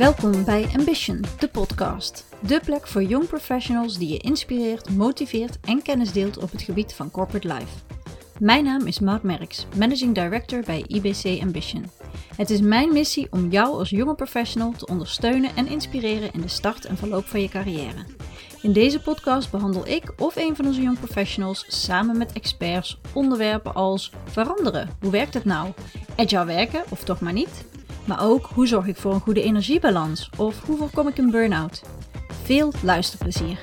Welkom bij Ambition, de podcast. De plek voor jong professionals die je inspireert, motiveert en kennis deelt op het gebied van corporate life. Mijn naam is Maud Merks, Managing Director bij IBC Ambition. Het is mijn missie om jou als jonge professional te ondersteunen en inspireren in de start en verloop van je carrière. In deze podcast behandel ik of een van onze young professionals samen met experts onderwerpen als veranderen. Hoe werkt het nou? Agile werken of toch maar niet? Maar ook hoe zorg ik voor een goede energiebalans of hoe voorkom ik een burn-out? Veel luisterplezier.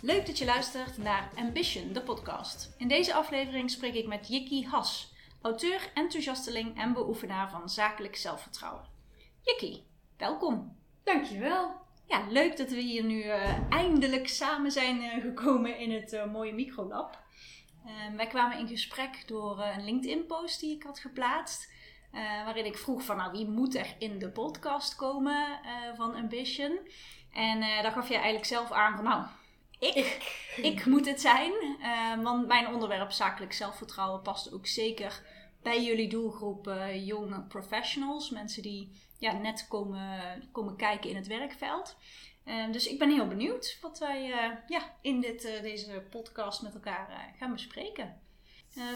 Leuk dat je luistert naar Ambition, de podcast. In deze aflevering spreek ik met Jikki Has, auteur, enthousiasteling en beoefenaar van zakelijk zelfvertrouwen. Jikki, welkom. Dankjewel. Ja, leuk dat we hier nu uh, eindelijk samen zijn uh, gekomen in het uh, mooie microlab. wij kwamen in gesprek door een LinkedIn-post die ik had geplaatst. waarin ik vroeg van nou, wie moet er in de podcast komen van Ambition? En daar gaf je eigenlijk zelf aan van nou, ik, ik, ik moet het zijn. want mijn onderwerp zakelijk zelfvertrouwen past ook zeker bij jullie doelgroep jonge professionals. Mensen die ja, net komen, komen kijken in het werkveld. Uh, dus ik ben heel benieuwd wat wij uh, ja, in dit, uh, deze podcast met elkaar gaan bespreken.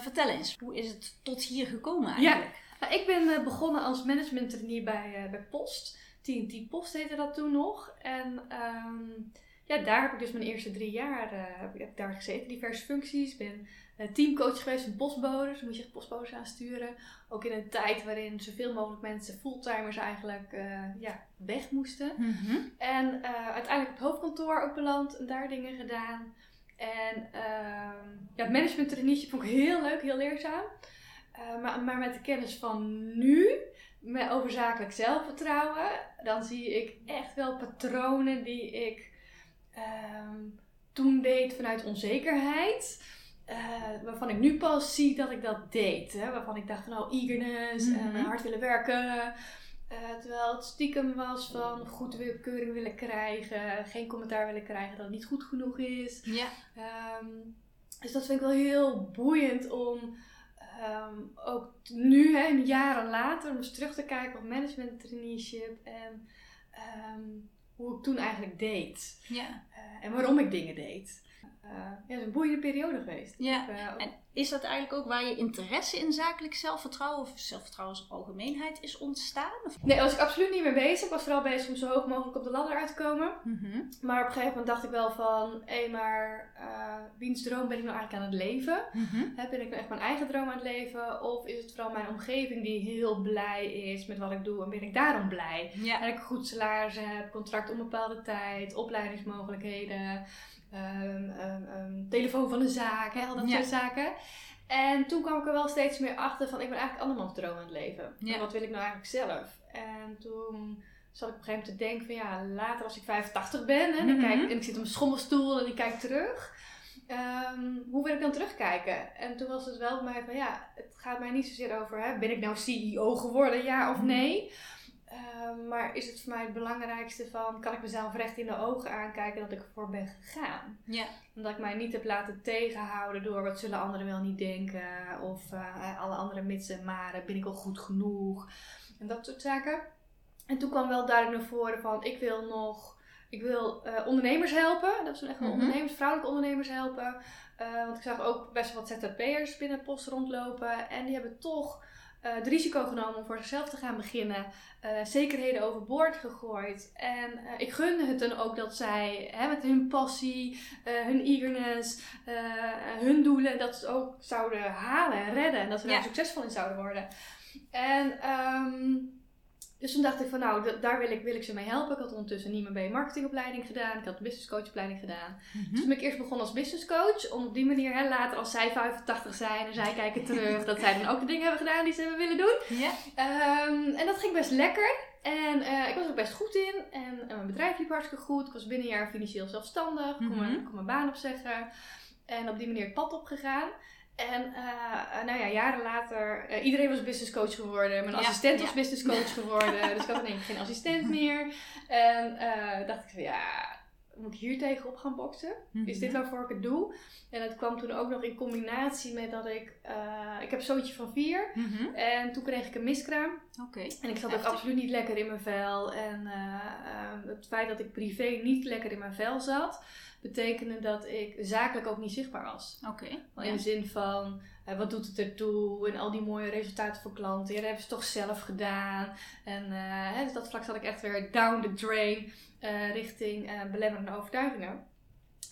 vertel eens, hoe is het tot hier gekomen eigenlijk? Ja, nou, ik ben begonnen als management trainee bij, bij Post. TNT Post heette dat toen nog. En um, ja, daar heb ik dus mijn eerste drie jaar heb ik daar gezeten. Diverse functies. Ben eh, teamcoach geweest van postbodes. Dus moet je echt postbodes aansturen. Ook in een tijd waarin zoveel mogelijk mensen, fulltimers eigenlijk, uh, ja, weg moesten. Mhm. En uiteindelijk op het hoofdkantoor ook beland en daar dingen gedaan. En uh, ja, het management traineeship vond ik heel leuk, heel leerzaam. maar, maar met de kennis van nu, met over zakelijk zelfvertrouwen, dan zie ik echt wel patronen die ik ehm, toen deed vanuit onzekerheid. Uh, waarvan ik nu pas zie dat ik dat deed. Hè? Waarvan ik dacht van nou eagerness mm en hard willen werken. Uh, terwijl het stiekem was van goedkeuring willen krijgen, geen commentaar willen krijgen dat het niet goed genoeg is. Ja. Um, dus dat vind ik wel heel boeiend om um, ook nu, hè, jaren later, om eens terug te kijken op management traineeship en um, hoe ik toen eigenlijk deed. Ja. Uh, en waarom ik dingen deed. Uh, ja, het is een boeiende periode geweest. Ja. en is dat eigenlijk ook waar je interesse in zakelijk zelfvertrouwen of zelfvertrouwen als algemeenheid is ontstaan? Of? Nee, daar was ik absoluut niet mee bezig. Ik was vooral bezig om zo hoog mogelijk op de ladder uit te komen. Mhm. Maar op een gegeven moment dacht ik wel van, hé, maar uh, wiens droom ben ik nou eigenlijk aan het leven? Mm ben ik nou echt mijn eigen droom aan het leven? Of is het vooral mijn omgeving die heel blij is met wat ik doe en ben ik daarom blij? Ja. Dat ik een goed salaris heb, contract onbepaalde tijd, opleidingsmogelijkheden. Um, um, telefoon van de zaak, hè, al dat soort zaken. En toen kwam ik er wel steeds meer achter van ik ben eigenlijk andermans droom aan het leven. En wat wil ik nou eigenlijk zelf? En toen zat ik op een gegeven moment te denken van ja, later als ik 85 ben hè, dan kijk, mhm. en ik zit op mijn schommelstoel en ik kijk terug. Um, hoe wil ik dan terugkijken? En toen was het wel bij mij van ja, het gaat mij niet zozeer over hè, ben ik nou CEO geworden, ja of mhm. nee. Ehm, maar is het voor mij het belangrijkste van, kan ik mezelf recht in de ogen aankijken dat ik ervoor ben gegaan? Ja. Omdat ik mij niet heb laten tegenhouden door wat zullen anderen wel niet denken. Of uh, alle andere mitsen en maren, ben ik al goed genoeg? En dat soort zaken. En toen kwam wel duidelijk naar voren van, ik wil nog, ik wil uh, ondernemers helpen. Dat is echt wel mm ondernemers, vrouwelijke ondernemers helpen. Uh, want ik zag ook best wel wat ZZP'ers binnen post rondlopen. En die hebben toch uh, het risico genomen om voor zichzelf te gaan beginnen. Uh, zekerheden overboord gegooid. En uh, ik gunde het dan ook dat zij hè, met hun passie, hun eagerness, hun doelen, dat ze ook zouden halen en redden. En dat ze daar succesvol in zouden worden. En um, dus toen dacht ik van nou, daar wil ik, wil ik ze mee helpen. Ik had ondertussen een IMB marketingopleiding gedaan. Ik had een business coachopleiding gedaan. Mhm. Dus toen ben ik eerst begonnen als business coach. Om op die manier, hè, later als zij 85 zijn en zij kijken terug, dat zij dan ook de dingen hebben gedaan die ze hebben willen doen. Ja. Um, en dat ging best lekker. En uh, ik was er ook best goed in. En mijn bedrijf liep hartstikke goed. Ik was binnen een jaar financieel zelfstandig. Ik kon, mijn, kon mijn baan opzeggen. En op die manier het pad opgegaan. En uh, nou ja, jaren later, uh, iedereen was business coach geworden. Mijn assistent was business coach geworden. dus ik had ineens geen assistent meer. En uh, dacht ik van ja, moet ik hier tegenop gaan boksen? Is dit Mhm. waarvoor ik het doe? En het kwam toen ook nog in combinatie met dat ik, eh, ik heb een zoontje van vier. Mhm. En toen kreeg ik een miskraam. Oké. En ik zat ook absoluut niet lekker in mijn vel. En eh, eh, het feit dat ik privé niet lekker in mijn vel zat, betekende dat ik zakelijk ook niet zichtbaar was. Oké. Ja. In de zin van, eh, wat doet het ertoe? En al die mooie resultaten voor klanten. Ja, dat hebben ze toch zelf gedaan. En hè, dus dat vlak zat ik echt weer down the drain eh, richting belemmerende overtuigingen.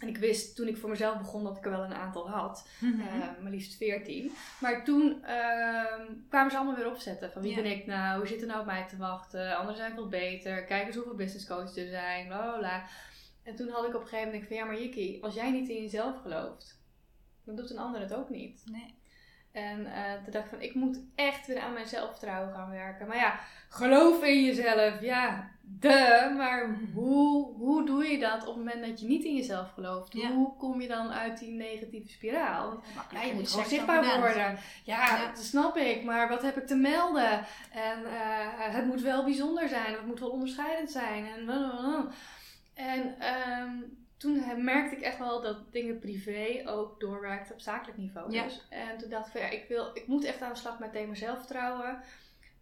En ik wist toen ik voor mezelf begon dat ik er wel een aantal had. Mhm. Maar liefst 14. Maar toen ehm, kwamen ze allemaal weer opzetten. Van wie ben ik nou? Hoe zit er nou op mij te wachten? Anderen zijn veel beter. Kijk eens hoeveel business coaches er zijn. Bla bla bla. En toen had ik op een gegeven moment van ja, maar Jikki, als jij niet in jezelf gelooft, dan doet een ander het ook niet. Nee. En eh, toen dacht ik van ik moet echt weer aan mijn zelfvertrouwen gaan werken. Maar ja, geloof in jezelf. Ja, de. Maar hoe, hoe doe je dat op het moment dat je niet in jezelf gelooft? Ja. Hoe kom je dan uit die negatieve spiraal? Ja, je moet gewoon zichtbaar worden. Ja, Ja. dat snap ik. Maar wat heb ik te melden? En eh, het moet wel bijzonder zijn. Het moet wel onderscheidend zijn. En, en ehm, toen merkte ik echt wel dat dingen privé ook doorwerkten op zakelijk niveau. Ja. Dus. En toen dacht ik van ja, ik, wil, ik moet echt aan de slag met thema zelfvertrouwen.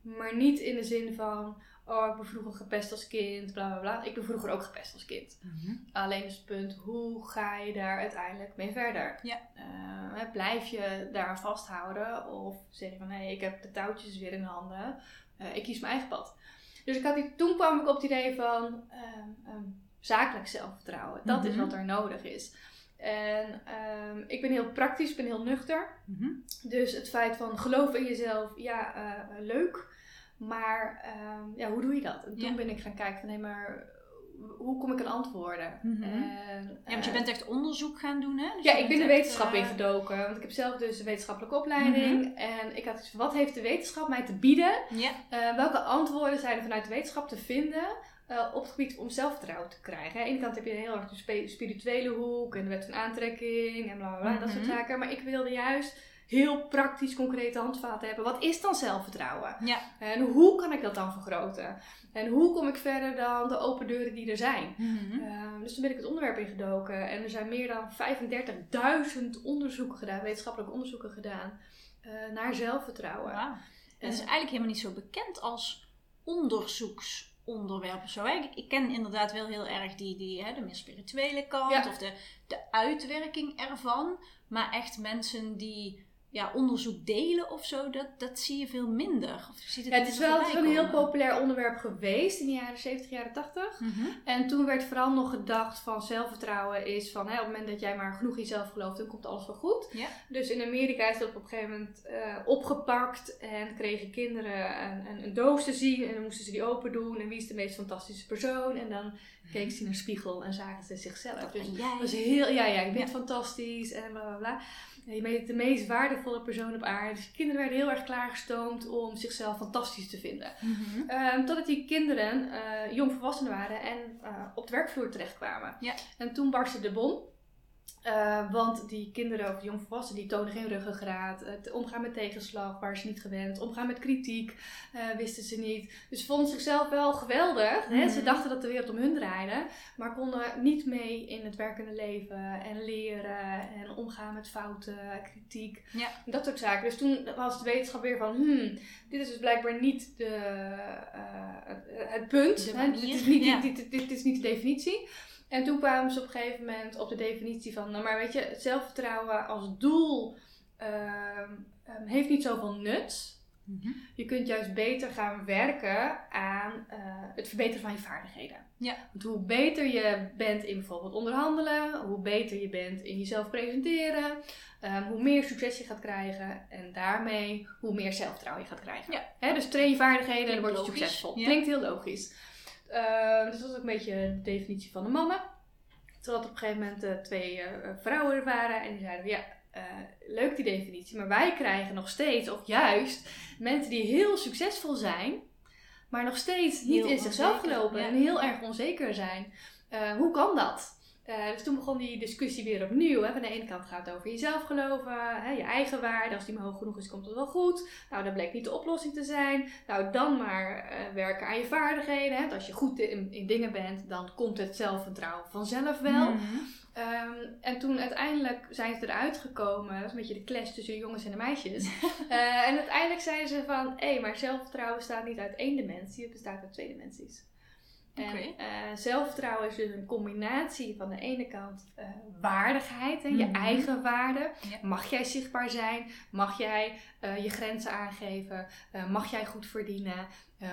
Maar niet in de zin van, oh ik ben vroeger gepest als kind, bla bla bla. Ik ben vroeger ook gepest als kind. Mhm. Alleen is het punt, hoe ga je daar uiteindelijk mee verder? Ja. Eh, blijf je daaraan vasthouden of zeg je van hé, ik heb de touwtjes weer in handen, Eh, ik kies mijn eigen pad. Dus ik had die, toen kwam ik op het idee van ehm, ehm, zakelijk zelfvertrouwen. Dat is Mhm. wat er nodig is. En ehm, ik ben heel praktisch, ik ben heel nuchter. Mhm. Dus het feit van geloof in jezelf, ja, eh, leuk. Maar ehm, ja, hoe doe je dat? En toen Ja. ben ik gaan kijken van nee, maar hoe kom ik aan antwoorden? Mhm. En, Ja, want je eh, bent echt onderzoek gaan doen, hè? Dus ja, ik ben de wetenschap eh, ingedoken. Want ik heb zelf dus een wetenschappelijke opleiding. En ik had iets wat heeft de wetenschap mij te bieden? Welke antwoorden zijn er vanuit de wetenschap te vinden eh, op het gebied om zelfvertrouwen te krijgen? Aan de ene kant heb je heel erg de spirituele hoek en de wet van aantrekking en bla bla bla, dat soort Mhm. zaken. Maar ik wilde juist heel praktisch concrete handvaten hebben. Wat is dan zelfvertrouwen? Ja. En hoe kan ik dat dan vergroten? En hoe kom ik verder dan de open deuren die er zijn? Mhm. Ehm, dus toen ben ik het onderwerp ingedoken en er zijn meer dan 35.000 onderzoeken gedaan, wetenschappelijke onderzoeken gedaan, eh, naar zelfvertrouwen. Wauw. Het is eigenlijk helemaal niet zo bekend als of zo. Ik, ik ken inderdaad wel heel erg die, die, hè, de meer spirituele kant Ja. of de, de uitwerking ervan. Maar echt mensen die ja, onderzoek delen of zo, dat, dat zie je veel minder. Of ziet het, Ja, het is wel het een heel populair onderwerp geweest in de jaren 70, jaren 80. Mhm. En toen werd vooral nog gedacht van zelfvertrouwen is van hè, op het moment dat jij maar genoeg in jezelf gelooft, dan komt alles wel goed. Dus in Amerika is dat op een gegeven moment eh, opgepakt en kregen kinderen een, een, een doos te zien en dan moesten ze die open doen en wie is de meest fantastische persoon en dan keken ze in een spiegel en zagen ze zichzelf. Dus ben jij. dat is heel, ja, ja, bent Ja. fantastisch en bla bla bla. Je bent de meest waardevolle persoon op aarde. Dus kinderen werden heel erg klaargestoomd om zichzelf fantastisch te vinden. Mhm. Ehm, totdat die kinderen uh, jongvolwassenen waren en uh, op de werkvloer terechtkwamen. Ja. En toen barstte de bom. Uh, want die kinderen of jongvolwassenen die tonen geen ruggengraat. Het omgaan met tegenslag waren ze niet gewend. Omgaan met kritiek uh, wisten ze niet. Dus ze vonden zichzelf wel geweldig. Hè? Ze dachten dat de wereld om hun draaide. Maar konden niet mee in het werkende leven. En leren. En omgaan met fouten, kritiek. Ja. Dat soort zaken. Dus toen was de wetenschap weer van... Hmm, dit is dus blijkbaar niet de, uh, het, het, punt. Hè? Dit, is niet, ja. dit, dit, dit is niet de definitie. En toen kwamen ze op een gegeven moment op de definitie van, nou maar weet je, het zelfvertrouwen als doel uh, um, heeft niet zoveel nut. Mm -hmm. Je kunt juist beter gaan werken aan uh, het verbeteren van je vaardigheden. Ja. Want hoe beter je bent in bijvoorbeeld onderhandelen, hoe beter je bent in jezelf presenteren, um, hoe meer succes je gaat krijgen en daarmee hoe meer zelfvertrouwen je gaat krijgen. Ja. He, dus train je vaardigheden en dan word je logisch. succesvol. Ja. Klinkt heel logisch. Uh, dus dat is ook een beetje de definitie van de mannen. Totdat op een gegeven moment uh, twee uh, vrouwen er waren en die zeiden: Ja, uh, leuk die definitie, maar wij krijgen nog steeds, of juist mensen die heel succesvol zijn, maar nog steeds niet Heel in zichzelf onzeker, gelopen ja. en heel erg onzeker zijn. Hoe kan dat? Uh, dus toen begon die discussie weer opnieuw. Hè. Aan de ene kant gaat het over jezelf geloven, hè, je eigen waarde. Als die maar hoog genoeg is, komt het wel goed. Nou, dat bleek niet de oplossing te zijn. Nou, dan maar uh, werken aan je vaardigheden. Hè. Als je goed in, in, dingen bent, dan komt het zelfvertrouwen vanzelf wel. Mm Um, en toen uiteindelijk zijn ze eruit gekomen. Dat is een beetje de clash tussen de jongens en de meisjes. uh, en uiteindelijk zeiden ze van... Hé, hey, maar zelfvertrouwen bestaat niet uit één dimensie. Het bestaat uit twee dimensies. En uh, zelfvertrouwen is dus een combinatie van de ene kant uh, waardigheid, en je mhm. eigen waarde. Mag jij zichtbaar zijn? Mag jij uh, je grenzen aangeven? mag jij goed verdienen?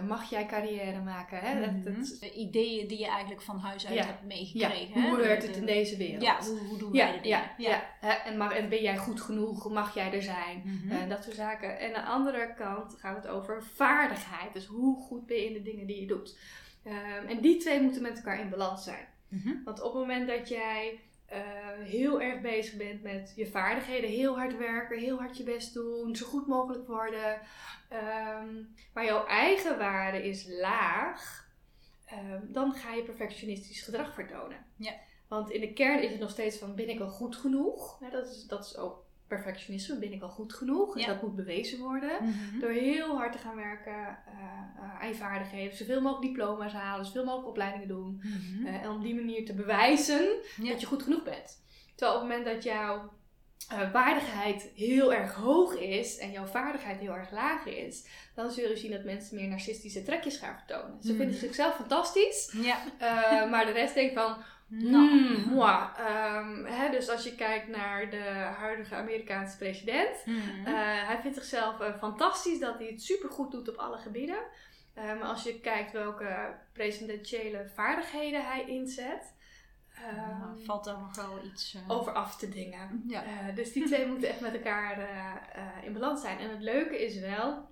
mag jij carrière maken? Hè? Mm dat, dat, de ideeën die je eigenlijk van huis uit hebt meegekregen. Ja. Hoe werkt het in deze wereld? Ja, hoe, hoe doen wij de dingen? Ja, ja. En, mag, en ben jij goed genoeg? Mag jij er zijn? Mm dat soort zaken. En aan de andere kant gaat het over vaardigheid. Dus hoe goed ben je in de dingen die je doet? Ehm, en die twee moeten met elkaar in balans zijn. Mhm. Want op het moment dat jij uh, heel erg bezig bent met je vaardigheden, heel hard werken, heel hard je best doen, zo goed mogelijk worden, um, maar jouw eigen waarde is laag, um, dan ga je perfectionistisch gedrag vertonen. Ja. Want in de kern is het nog steeds van ben ik wel goed genoeg? dat, is, dat is ook perfectionisme, ben ik al goed genoeg? Dus dat moet bewezen worden. Mhm. Door heel hard te gaan werken uh, aan je vaardigheden. Zoveel mogelijk diploma's halen, zoveel mogelijk opleidingen doen. Mhm. Eh, en op die manier te bewijzen dat je goed genoeg bent. Terwijl op het moment dat jouw waardigheid heel erg hoog is en jouw vaardigheid heel erg laag is, dan zul je zien dat mensen meer narcistische trekjes gaan vertonen. Ze vinden mhm. zichzelf fantastisch, ja. maar de rest denkt van, nou, mm, um, dus als je kijkt naar de huidige Amerikaanse president, mm. uh, hij vindt zichzelf uh, fantastisch dat hij het supergoed doet op alle gebieden. Uh, maar als je kijkt welke presidentiële vaardigheden hij inzet, um, valt er nog wel iets eh, over af te dingen. Ja. dus die twee moeten echt met elkaar in balans zijn. En het leuke is wel,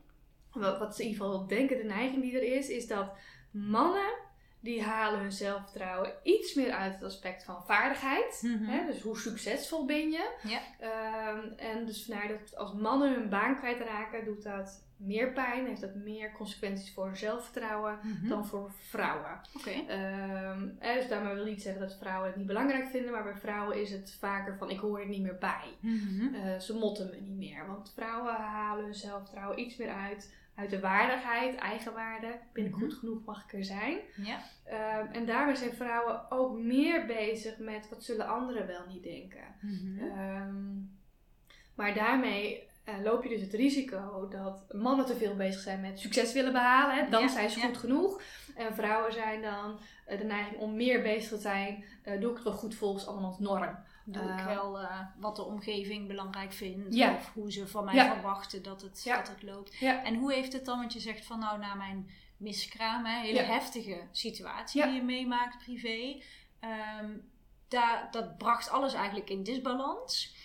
wat, wat ze in ieder geval denken, de neiging die er is, is dat mannen die halen hun zelfvertrouwen iets meer uit het aspect van vaardigheid. Mhm. hè? Dus hoe succesvol ben je? Ja. Ehm, en dus vandaar dat als mannen hun baan kwijtraken, doet dat meer pijn, heeft dat meer consequenties voor zelfvertrouwen mhm. dan voor vrouwen. Okay. Um, ehm, dus daarmee wil niet zeggen dat vrouwen het niet belangrijk vinden, maar bij vrouwen is het vaker van ik hoor er niet meer bij. Mhm. Eh, ze motten me niet meer, want vrouwen halen hun zelfvertrouwen iets meer uit uit de waardigheid, eigenwaarde. Ben ik mhm. goed genoeg, mag ik er zijn? Ja. Ehm, en daarmee zijn vrouwen ook meer bezig met wat zullen anderen wel niet denken. Mm maar daarmee uh, loop je dus het risico dat mannen te veel bezig zijn met succes willen behalen. Hè? Dan zijn ze goed genoeg. En vrouwen zijn dan uh, de neiging om meer bezig te zijn. Uh, doe ik het wel goed volgens andermans norm. Doe ik wel wat de omgeving belangrijk vindt. Of hoe ze van mij verwachten dat het, dat het loopt. En hoe heeft het dan, want je zegt van nou na mijn miskraam, hè, hele heftige situatie die je meemaakt privé. Um, daar, dat bracht alles eigenlijk in disbalans.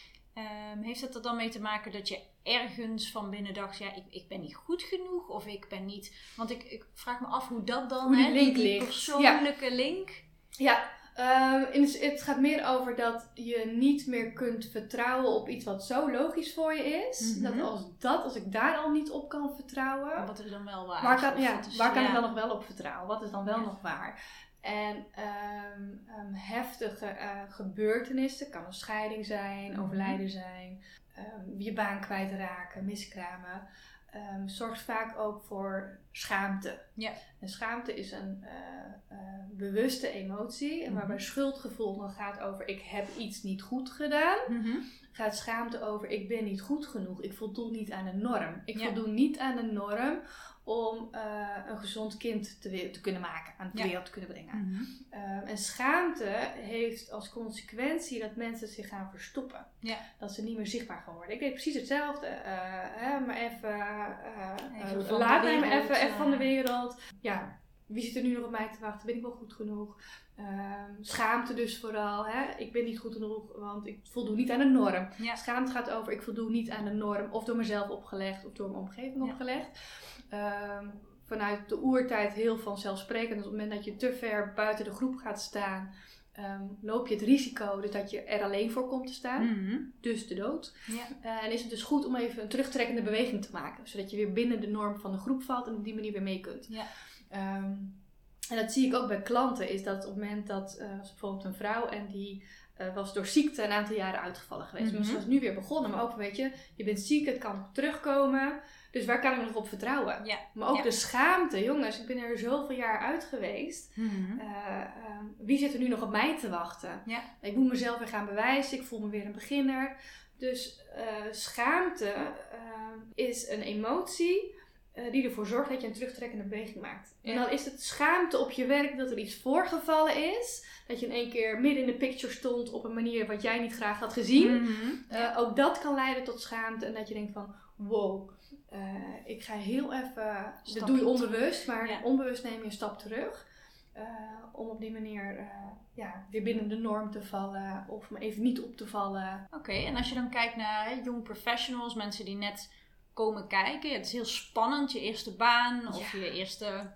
Um, heeft het er dan mee te maken dat je ergens van binnen dacht, ja, ik, ik ben niet goed genoeg of ik ben niet. Want ik, ik vraag me af hoe dat dan, hoe hè, link die, persoonlijke link. Ja, um, het gaat meer over dat je niet meer kunt vertrouwen op iets wat zo logisch voor je is. Dat mhm. als dat, als ik daar al niet op kan vertrouwen. Wat is dan wel waar? Waar kan, ja, waar kan ik dan nog wel op vertrouwen? Wat is dan wel nog waar? En um, heftige uh, gebeurtenissen, kan een scheiding zijn, mhm. overlijden zijn, um, je baan kwijtraken, miskramen, um, zorgt vaak ook voor schaamte. Ja. En schaamte is een uh, uh, bewuste emotie. En mhm. waarbij schuldgevoel dan gaat over ik heb iets niet goed gedaan. Mm Gaat schaamte over ik ben niet goed genoeg. Ik voldoe niet aan een norm. Ik voldoe niet aan een norm om uh, een gezond kind te, te, kunnen maken, aan de wereld te kunnen brengen. Mm -hmm. en schaamte heeft als consequentie dat mensen zich gaan verstoppen. Ja. Dat ze niet meer zichtbaar gaan worden. Ik deed precies hetzelfde, uh, hè, maar even, even laat me even, even van de wereld. Ja, wie zit er nu nog op mij te wachten? Ben ik wel goed genoeg? Ehm, schaamte dus vooral. Hè? Ik ben niet goed genoeg, want ik voldoe niet aan de norm. Ja. Schaamte gaat over ik voldoe niet aan de norm. Of door mezelf opgelegd of door mijn omgeving opgelegd. Ehm, vanuit de oertijd heel vanzelfsprekend. Dus op het moment dat je te ver buiten de groep gaat staan, ehm, loop je het risico dus dat je er alleen voor komt te staan. Mhm. Dus de dood. Ja. Uh, en is het dus goed om even een terugtrekkende beweging te maken. Zodat je weer binnen de norm van de groep valt en op die manier weer mee kunt. Ja. Um, en dat zie ik ook bij klanten, is dat op het moment dat, uh, was bijvoorbeeld een vrouw en die uh, was door ziekte een aantal jaren uitgevallen geweest. Mm -hmm. Dus ze was nu weer begonnen, maar ook weet je, je bent ziek, het kan terugkomen. Dus waar kan ik nog op vertrouwen? Ja. Maar ook Ja. de schaamte, jongens, ik ben er zoveel jaar uit geweest. Mhm. Uh, uh, wie zit er nu nog op mij te wachten? Ja. Ik moet mezelf weer gaan bewijzen, ik voel me weer een beginner. Dus uh, schaamte is een emotie uh, die ervoor zorgt dat je een terugtrekkende beweging maakt. Ja. En dan is het schaamte op je werk dat er iets voorgevallen is. Dat je in één keer midden in de picture stond op een manier wat jij niet graag had gezien. Mm -hmm. uh, ook dat kan leiden tot schaamte. En dat je denkt van, wow, uh, ik ga heel even... Stap dat doe je onbewust, maar Ja. onbewust neem je een stap terug. Om op die manier ja, weer binnen de norm te vallen. Of me even niet op te vallen. Oké, okay, en als je dan kijkt naar young professionals, mensen die net komen kijken. Het is heel spannend, je eerste baan of Ja. je eerste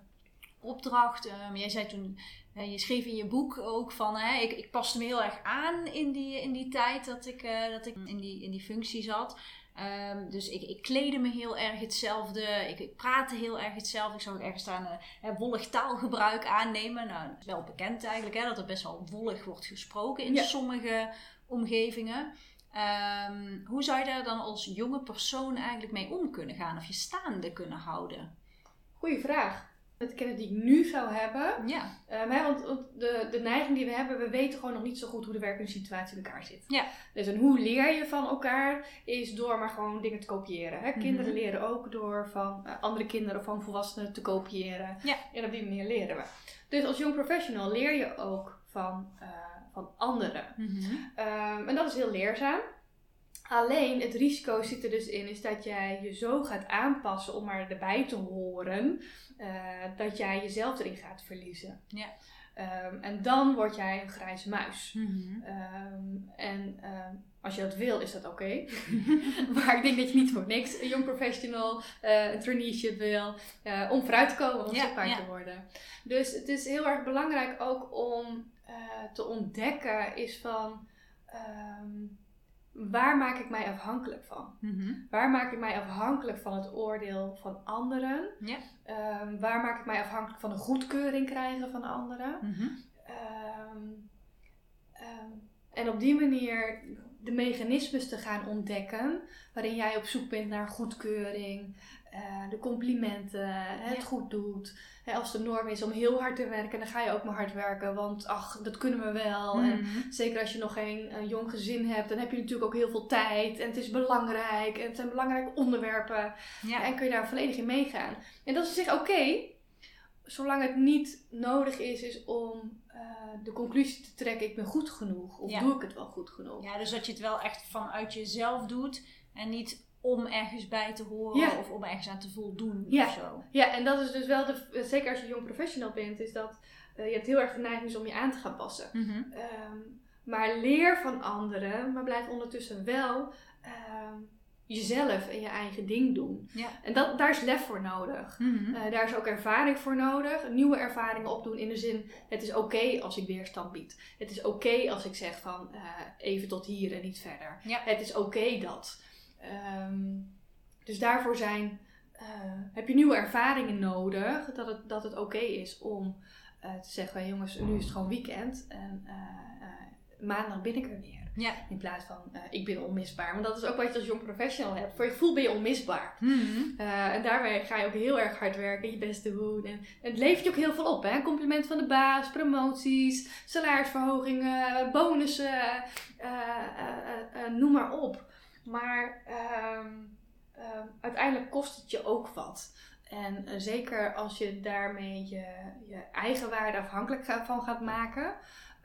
opdracht. Um, jij zei toen, uh, je schreef in je boek ook van, hè, ik, ik paste me heel erg aan in die, in die tijd dat ik, uh, dat ik in, die, in die functie zat. Um, dus ik, ik kleedde me heel erg hetzelfde. Ik, ik praatte heel erg hetzelfde. Ik zag ook ergens staan uh, wollig taalgebruik aannemen. Nou, dat is wel bekend eigenlijk, hè, dat er best wel wollig wordt gesproken in Ja. sommige omgevingen. Um, hoe zou je daar dan als jonge persoon eigenlijk mee om kunnen gaan? Of je staande kunnen houden? Goeie vraag. De kennis die ik nu zou hebben. Ja. Um, hè, want, de, de neiging die we hebben, we weten gewoon nog niet zo goed hoe de werkende situatie in elkaar zit. Ja. Dus en hoe leer je van elkaar is door maar gewoon dingen te kopiëren. Hè? Kinderen Mhm. leren ook door van uh, andere kinderen of van volwassenen te kopiëren. Ja. En op die manier leren we. Dus als young professional leer je ook van, uh, van anderen. Mm -hmm. um, en dat is heel leerzaam. Alleen het risico zit er dus in, is dat jij je zo gaat aanpassen om maar erbij te horen, uh, dat jij jezelf erin gaat verliezen. Ja. Um, en dan word jij een grijze muis. Mm -hmm. um, en als je dat wil, is dat oké. Okay. maar ik denk dat je niet voor niks een young professional, uh, een traineeship wil, uh, om vooruit te komen, om ja, zichtbaar ja. te worden. Dus het is heel erg belangrijk ook om uh, te ontdekken, is van waar maak ik mij afhankelijk van? Mm -hmm. Waar maak ik mij afhankelijk van het oordeel van anderen? Ja. Um, waar maak ik mij afhankelijk van de goedkeuring krijgen van anderen? Mm -hmm. um, um, en op die manier de mechanismes te gaan ontdekken waarin jij op zoek bent naar goedkeuring, uh, de complimenten, het Ja. goed doet. Hè, als de norm is om heel hard te werken, dan ga je ook maar hard werken, want ach, dat kunnen we wel. Mm. En zeker als je nog geen uh, jong gezin hebt, dan heb je natuurlijk ook heel veel tijd en het is belangrijk en het zijn belangrijke onderwerpen. Ja. En kun je daar volledig in meegaan. En dat is op zich oké, okay, zolang het niet nodig is, is om uh, de conclusie te trekken: ik ben goed genoeg of Ja. doe ik het wel goed genoeg. Ja, dus dat je het wel echt vanuit jezelf doet en niet om ergens bij te horen Ja. of om ergens aan te voldoen Ja. of zo. Ja, en dat is dus wel, de, zeker als je jong professional bent, is dat uh, je hebt heel erg de neiging om je aan te gaan passen. Mm -hmm. um, maar leer van anderen, maar blijf ondertussen wel um, jezelf en je eigen ding doen. Ja. En dat, daar is lef voor nodig. Mm -hmm. uh, daar is ook ervaring voor nodig. Nieuwe ervaringen opdoen in de zin, het is oké okay als ik weerstand bied. Het is oké okay als ik zeg van uh, even tot hier en niet verder. Ja. Het is oké okay dat. Um, dus daarvoor zijn, uh, heb je nieuwe ervaringen nodig. Dat het, dat het oké is om uh, te zeggen, jongens, nu is het gewoon weekend. En uh, maandag ben ik er weer. Ja. In plaats van, ik ben onmisbaar. Want dat is ook wat je als jong professional hebt. Voor je gevoel ben je onmisbaar. Mm -hmm. en daarmee ga je ook heel erg hard werken. Je best doen. En, en het levert je ook heel veel op. Hè? Compliment van de baas, promoties, salarisverhogingen, bonussen. noem maar op. Maar um, uh, uiteindelijk kost het je ook wat. En uh, zeker als je daarmee je, je eigen waarde afhankelijk van gaat maken.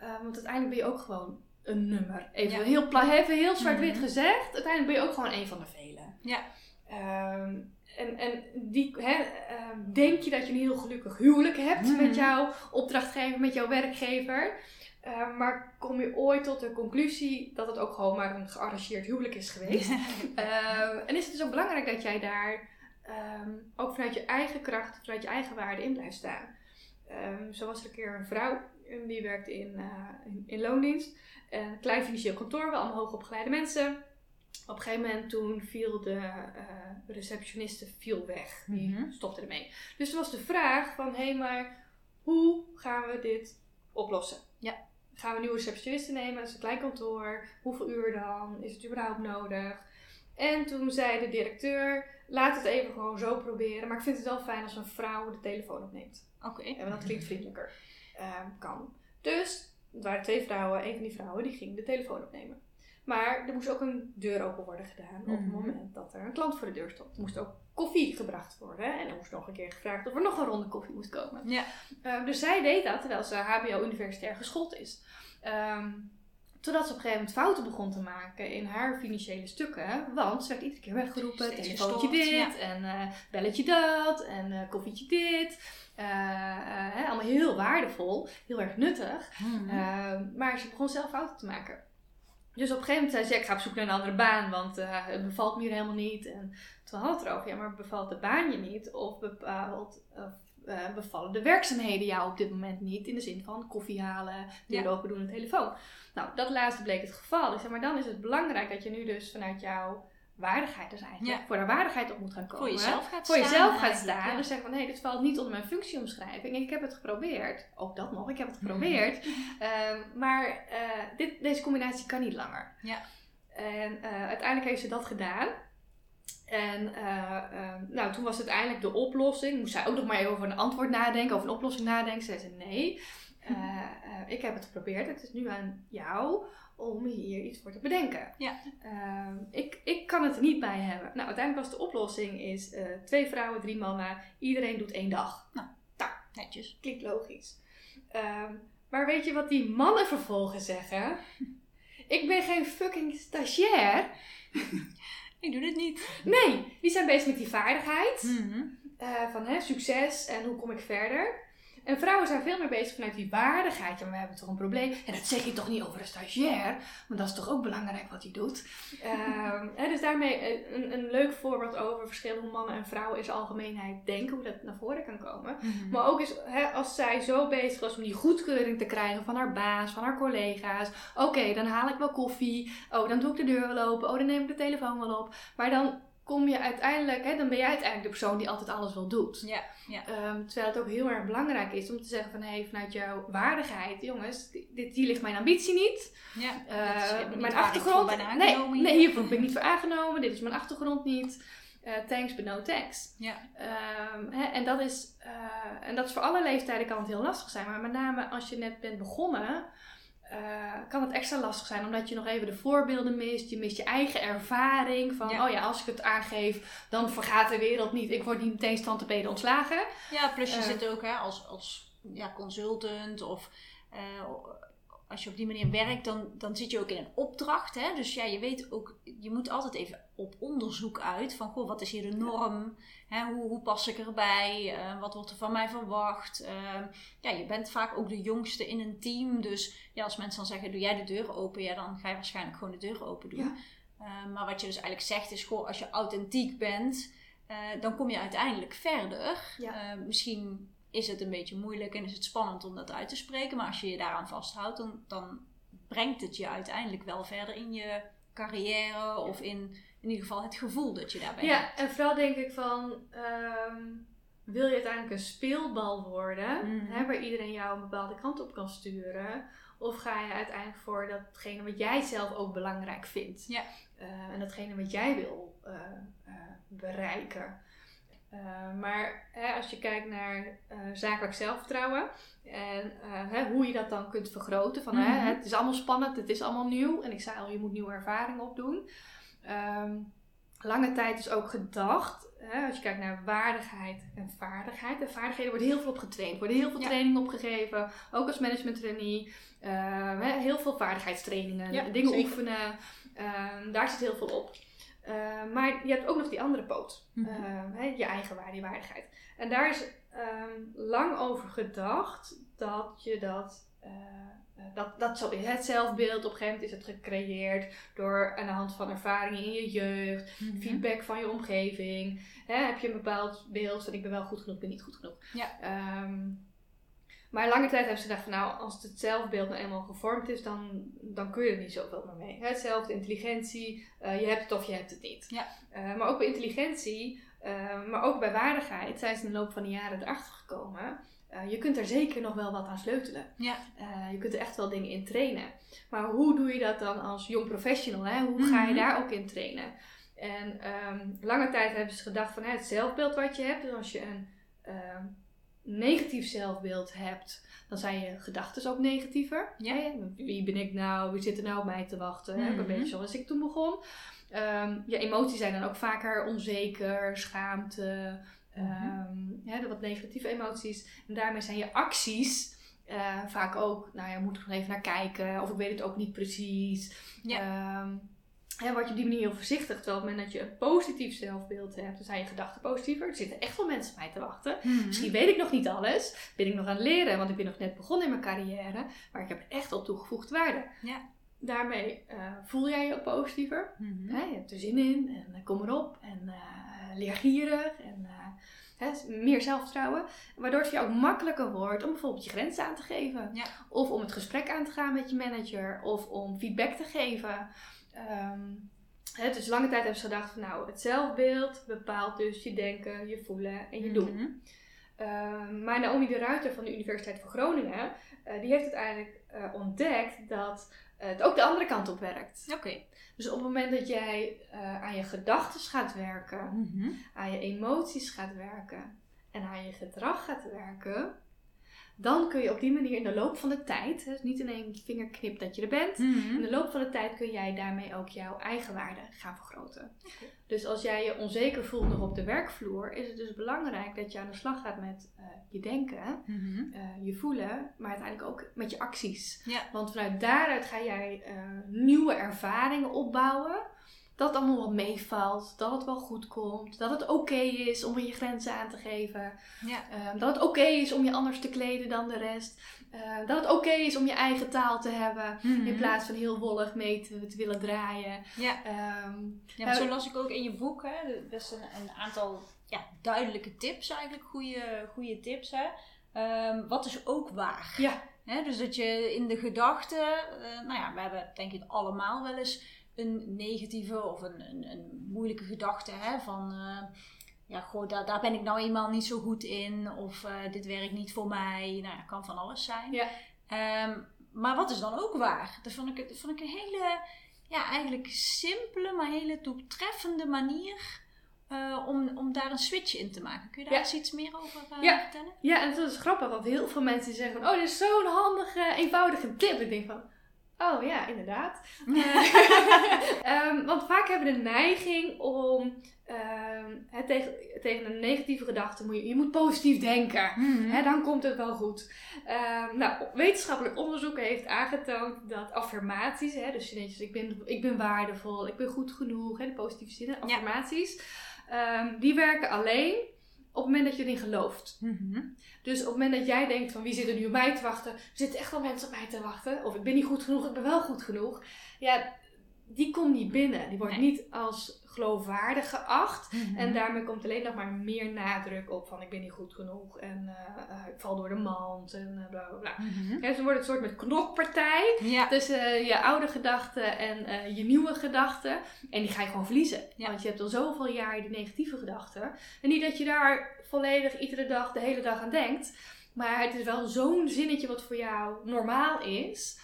Uh, want uiteindelijk ben je ook gewoon een nummer. Even ja. heel, even heel zwart-wit -hmm. gezegd. Uiteindelijk ben je ook gewoon een van de velen. Ja. Um, en, en die, hè, denk je dat je een heel gelukkig huwelijk hebt mm -hmm. met jouw opdrachtgever, met jouw werkgever. Uh, maar kom je ooit tot de conclusie dat het ook gewoon maar een gearrangeerd huwelijk is geweest? uh, en is het dus ook belangrijk dat jij daar um, ook vanuit je eigen kracht, vanuit je eigen waarde in blijft staan. Um, zo was er een keer een vrouw die werkte in, uh, in, in, loondienst. Een klein financieel kantoor, wel allemaal hoogopgeleide mensen. Op een gegeven moment toen viel de receptioniste viel weg. Die Mhm. stopte ermee. Dus er was de vraag van, hé hey, maar hoe gaan we dit oplossen? Ja. Gaan we een nieuwe receptionisten nemen? Het is een klein kantoor. Hoeveel uur dan? Is het überhaupt nodig? En toen zei de directeur, laat het even gewoon zo proberen. Maar ik vind het wel fijn als een vrouw de telefoon opneemt. Oké. En dat klinkt vriendelijker. Ehm, kan. Dus, het waren twee vrouwen. Een van die vrouwen die ging de telefoon opnemen. Maar er moest ook een deur open worden gedaan op het Mhm. moment dat er een klant voor de deur stond. Er moest ook koffie gebracht worden. En er moest nog een keer gevraagd of er nog een ronde koffie moest komen. Ja. Ehm, dus zij deed dat terwijl ze HBO-universitair geschoold is. Ehm, totdat ze op een gegeven moment fouten begon te maken in haar financiële stukken. Want ze werd iedere keer weggeroepen. Telefoontje dit en eh, belletje dat en eh, koffietje dit. Eh, allemaal heel waardevol, heel erg nuttig. Mhm. Ehm, maar ze begon zelf fouten te maken. Dus op een gegeven moment zei ze, ik ga op zoek naar een andere baan, want eh, het bevalt me hier helemaal niet. En toen had het erover, ja, maar bevalt de baan je niet? Of bepaalt, of, eh, bevallen de werkzaamheden jou op dit moment niet? In de zin van koffie halen, deur open doen en telefoon. Nou, dat laatste bleek het geval. Ik zeg, maar dan is het belangrijk dat je nu dus vanuit jouw waardigheid dus eigenlijk, Ja. voor de waardigheid op moet gaan komen. Voor jezelf gaat Voor staan. jezelf gaat staan. ja. Dus zeggen van, hé, dit valt niet onder mijn functieomschrijving. Ik heb het geprobeerd. Ook dat nog, ik heb het geprobeerd. Ehm, maar eh, dit, deze combinatie kan niet langer. Ja. En eh, uiteindelijk heeft ze dat gedaan. En eh, ehm, nou, toen was het uiteindelijk de oplossing. Moest zij ook nog maar even over een antwoord nadenken, over een oplossing nadenken. Ze zei ze nee. Eh, ik heb het geprobeerd. Het is nu aan jou om hier iets voor te bedenken. Ja. Ehm, ik, ik kan het er niet bij hebben. Nou, uiteindelijk was de oplossing is eh, twee vrouwen, drie mannen. Iedereen doet één dag. Netjes. Klinkt logisch. Ehm, maar weet je wat die mannen vervolgens zeggen? Ik ben geen fucking stagiair. Ik doe dit niet. Nee, die zijn bezig met die vaardigheid. Mhm. eh, van hè, succes en hoe kom ik verder. En vrouwen zijn veel meer bezig vanuit die waardigheid. Ja, maar we hebben toch een probleem. En dat zeg je toch niet over een stagiair? Maar dat is toch ook belangrijk wat hij doet. Ehm, dus daarmee eh, een, een leuk voorbeeld over verschillen hoe mannen en vrouwen in zijn algemeenheid denken. Hoe dat naar voren kan komen. Mhm. Maar ook is, hè, als zij zo bezig was om die goedkeuring te krijgen van haar baas, van haar collega's. Oké, dan haal ik wel koffie. Oh, dan doe ik de deur wel open. Oh, dan neem ik de telefoon wel op. Maar dan kom je uiteindelijk, hè, dan ben jij uiteindelijk de persoon die altijd alles wel doet. Ja, ja. Ehm, terwijl het ook heel erg belangrijk is om te zeggen van, hé, hey, vanuit jouw waardigheid, jongens, dit, hier ligt mijn ambitie niet. ja. Eh, niet mijn achtergrond, nee, nee, hier. hiervoor ben ik niet voor aangenomen. Dit is mijn achtergrond niet. Eh, thanks, but no thanks. Ja. Ehm, hè, en, dat is, eh, en dat is voor alle leeftijden kan het heel lastig zijn. Maar met name als je net bent begonnen, eh, kan het extra lastig zijn. Omdat je nog even de voorbeelden mist. Je mist je eigen ervaring. Van, Ja. oh ja, als ik het aangeef, dan vergaat de wereld niet. Ik word niet meteen standtepeden ontslagen. Ja, plus je Eh. zit ook hè, als, als ja, consultant of eh, als je op die manier werkt, dan, dan zit je ook in een opdracht. Hè? Dus ja, je weet ook, je moet altijd even op onderzoek uit van goh, wat is hier de norm? Hè? Hoe, hoe pas ik erbij? Eh, wat wordt er van mij verwacht? Eh, ja, je bent vaak ook de jongste in een team. Dus ja, als mensen dan zeggen, doe jij de deur open? Ja, dan ga je waarschijnlijk gewoon de deur open doen. Ja. Eh, maar wat je dus eigenlijk zegt is, goh, als je authentiek bent, eh, dan kom je uiteindelijk verder. Ja. Eh, misschien is het een beetje moeilijk en is het spannend om dat uit te spreken. Maar als je je daaraan vasthoudt, dan, dan brengt het je uiteindelijk wel verder in je carrière. Of in, in ieder geval het gevoel dat je daarbij hebt. Ja, en vooral denk ik van, ehm, wil je uiteindelijk een speelbal worden, Mhm. hè, waar iedereen jou een bepaalde kant op kan sturen? Of ga je uiteindelijk voor datgene wat jij zelf ook belangrijk vindt? Ja. Eh, en datgene wat jij wil eh, eh, bereiken. Eh, maar hè, als je kijkt naar eh, zakelijk zelfvertrouwen en eh, hè, hoe je dat dan kunt vergroten. Van, hè, Mhm. het is allemaal spannend, het is allemaal nieuw. En ik zei al, je moet nieuwe ervaring opdoen. Ehm, lange tijd is ook gedacht, hè, als je kijkt naar waardigheid en vaardigheid. En vaardigheden wordt heel veel op getraind. Er worden heel veel Ja. trainingen opgegeven. Ook als management trainee. Hè, heel veel vaardigheidstrainingen. Ja, dingen zeker. oefenen. Ehm, daar zit heel veel op. Ehm, maar je hebt ook nog die andere poot. Mhm. Hè, je eigen waarde, waardigheid. En daar is ehm, lang over gedacht dat je dat, eh, eh, dat, dat zo is. Het zelfbeeld, op een gegeven moment is het gecreëerd door aan de hand van ervaringen in je jeugd, Mhm. feedback van je omgeving. Hè, heb je een bepaald beeld van ik ben wel goed genoeg, ik ben niet goed genoeg. Ja. Ehm, maar lange tijd hebben ze gedacht van nou, als het zelfbeeld nou eenmaal gevormd is, dan, dan kun je er niet zoveel meer mee. Hetzelfde intelligentie, eh, je hebt het of je hebt het niet. Ja. Eh, maar ook bij intelligentie, eh, maar ook bij waardigheid zijn ze in de loop van de jaren erachter gekomen. Je kunt er zeker nog wel wat aan sleutelen. Ja. Je kunt er echt wel dingen in trainen. Maar hoe doe je dat dan als jong professional? Hè? Hoe ga je mhm. daar ook in trainen? En um, lange tijd hebben ze gedacht van hè, het zelfbeeld wat je hebt. Dus als je een uh, negatief zelfbeeld hebt, dan zijn je gedachten ook negatiever. Ja. Wie ben ik nou? Wie zit er nou op mij te wachten? Mm Een beetje zoals ik toen begon. Um, je emoties zijn dan ook vaker onzeker, schaamte, um, ja, de wat negatieve emoties. En daarmee zijn je acties uh, vaak ook, nou ja, moet ik nog even naar kijken, of ik weet het ook niet precies. Ja. Um, ja, word je op die manier heel voorzichtig. Terwijl op het moment dat je een positief zelfbeeld hebt, dan zijn je gedachten positiever. Er zitten echt wel mensen mij te wachten. Mhm. Misschien weet ik nog niet alles. Ben ik nog aan het leren, want ik ben nog net begonnen in mijn carrière. Maar ik heb echt al toegevoegde waarde. Ja. Daarmee uh, voel jij je ook positiever. Mm je hebt er zin in en uh, kom erop. En uh, leer gierig en meer zelfvertrouwen. Waardoor het voor jou ook makkelijker wordt om bijvoorbeeld je grenzen aan te geven. Ja. Of om het gesprek aan te gaan met je manager. Of om feedback te geven. Um, dus lange tijd hebben ze gedacht van nou, het zelfbeeld bepaalt dus je denken, je voelen en je doen. Mm maar Naomi de Ruiter van de Universiteit van Groningen, uh, die heeft uiteindelijk uh, ontdekt dat het ook de andere kant op werkt. Oké. Dus op het moment dat jij uh, aan je gedachten gaat werken, mm aan je emoties gaat werken en aan je gedrag gaat werken, dan kun je op die manier in de loop van de tijd, dus niet in één vingerknip dat je er bent, mhm. in de loop van de tijd kun jij daarmee ook jouw eigen waarde gaan vergroten. Dus als jij je onzeker voelt nog op de werkvloer, is het dus belangrijk dat je aan de slag gaat met uh, je denken, mhm. uh, je voelen, maar uiteindelijk ook met je acties. Ja. Want vanuit daaruit ga jij uh, nieuwe ervaringen opbouwen dat het allemaal wat meevalt, dat het wel goed komt, dat het oké okay is om je grenzen aan te geven, ja. uh, dat het oké okay is om je anders te kleden dan de rest, uh, dat het oké okay is om je eigen taal te hebben mm -hmm. in plaats van heel wollig mee te, te willen draaien. Ja, um, ja maar zo las ik ook in je boek, hè, best een, een aantal ja, duidelijke tips eigenlijk, goede, goede tips. Hè. Um, wat is ook waar? Ja. Dus dat je in de gedachten, uh, nou ja, we hebben denk ik allemaal wel eens een negatieve of een, een, een moeilijke gedachte hè, van uh, ja, goh, daar, daar ben ik nou eenmaal niet zo goed in of uh, dit werkt niet voor mij. Nou, dat kan van alles zijn. Ja. Um, maar wat is dan ook waar? Dat vond ik, dat vond ik een hele, ja, eigenlijk simpele, maar hele doeltreffende manier. Uh, om, om daar een switch in te maken. Kun je daar ja. eens iets meer over ja. vertellen? Ja, en dat is grappig, want heel veel mensen zeggen oh, dit is zo'n handige, eenvoudige tip. Ik denk van, Oh ja, inderdaad. um, want vaak hebben we de neiging om um, he, tegen, tegen een negatieve gedachte moet je, je moet positief denken. Mm -hmm. He, dan komt het wel goed. Um, nou, wetenschappelijk onderzoek heeft aangetoond dat affirmaties, he, dus netjes, ik ben, ik ben waardevol, ik ben goed genoeg, de positieve zinnen, affirmaties, ja. die werken alleen op het moment dat je erin gelooft. Mm -hmm. Dus op het moment dat jij denkt van wie zit er nu op mij te wachten, er zitten echt wel mensen op mij te wachten, of ik ben niet goed genoeg, ik ben wel goed genoeg. Ja, die komt niet binnen. Die wordt nee. niet als geloofwaardig geacht. Mm -hmm. En daarmee komt alleen nog maar meer nadruk op van ik ben niet goed genoeg en uh, uh, ik val door de mand en uh, bla bla bla. Mm -hmm. ja, een soort met knokpartij ja. tussen je oude gedachten en je nieuwe gedachten. En die ga je gewoon verliezen. Ja. Want je hebt al zoveel jaar die negatieve gedachten. En niet dat je daar volledig iedere dag, de hele dag aan denkt. Maar het is wel zo'n zinnetje wat voor jou normaal is.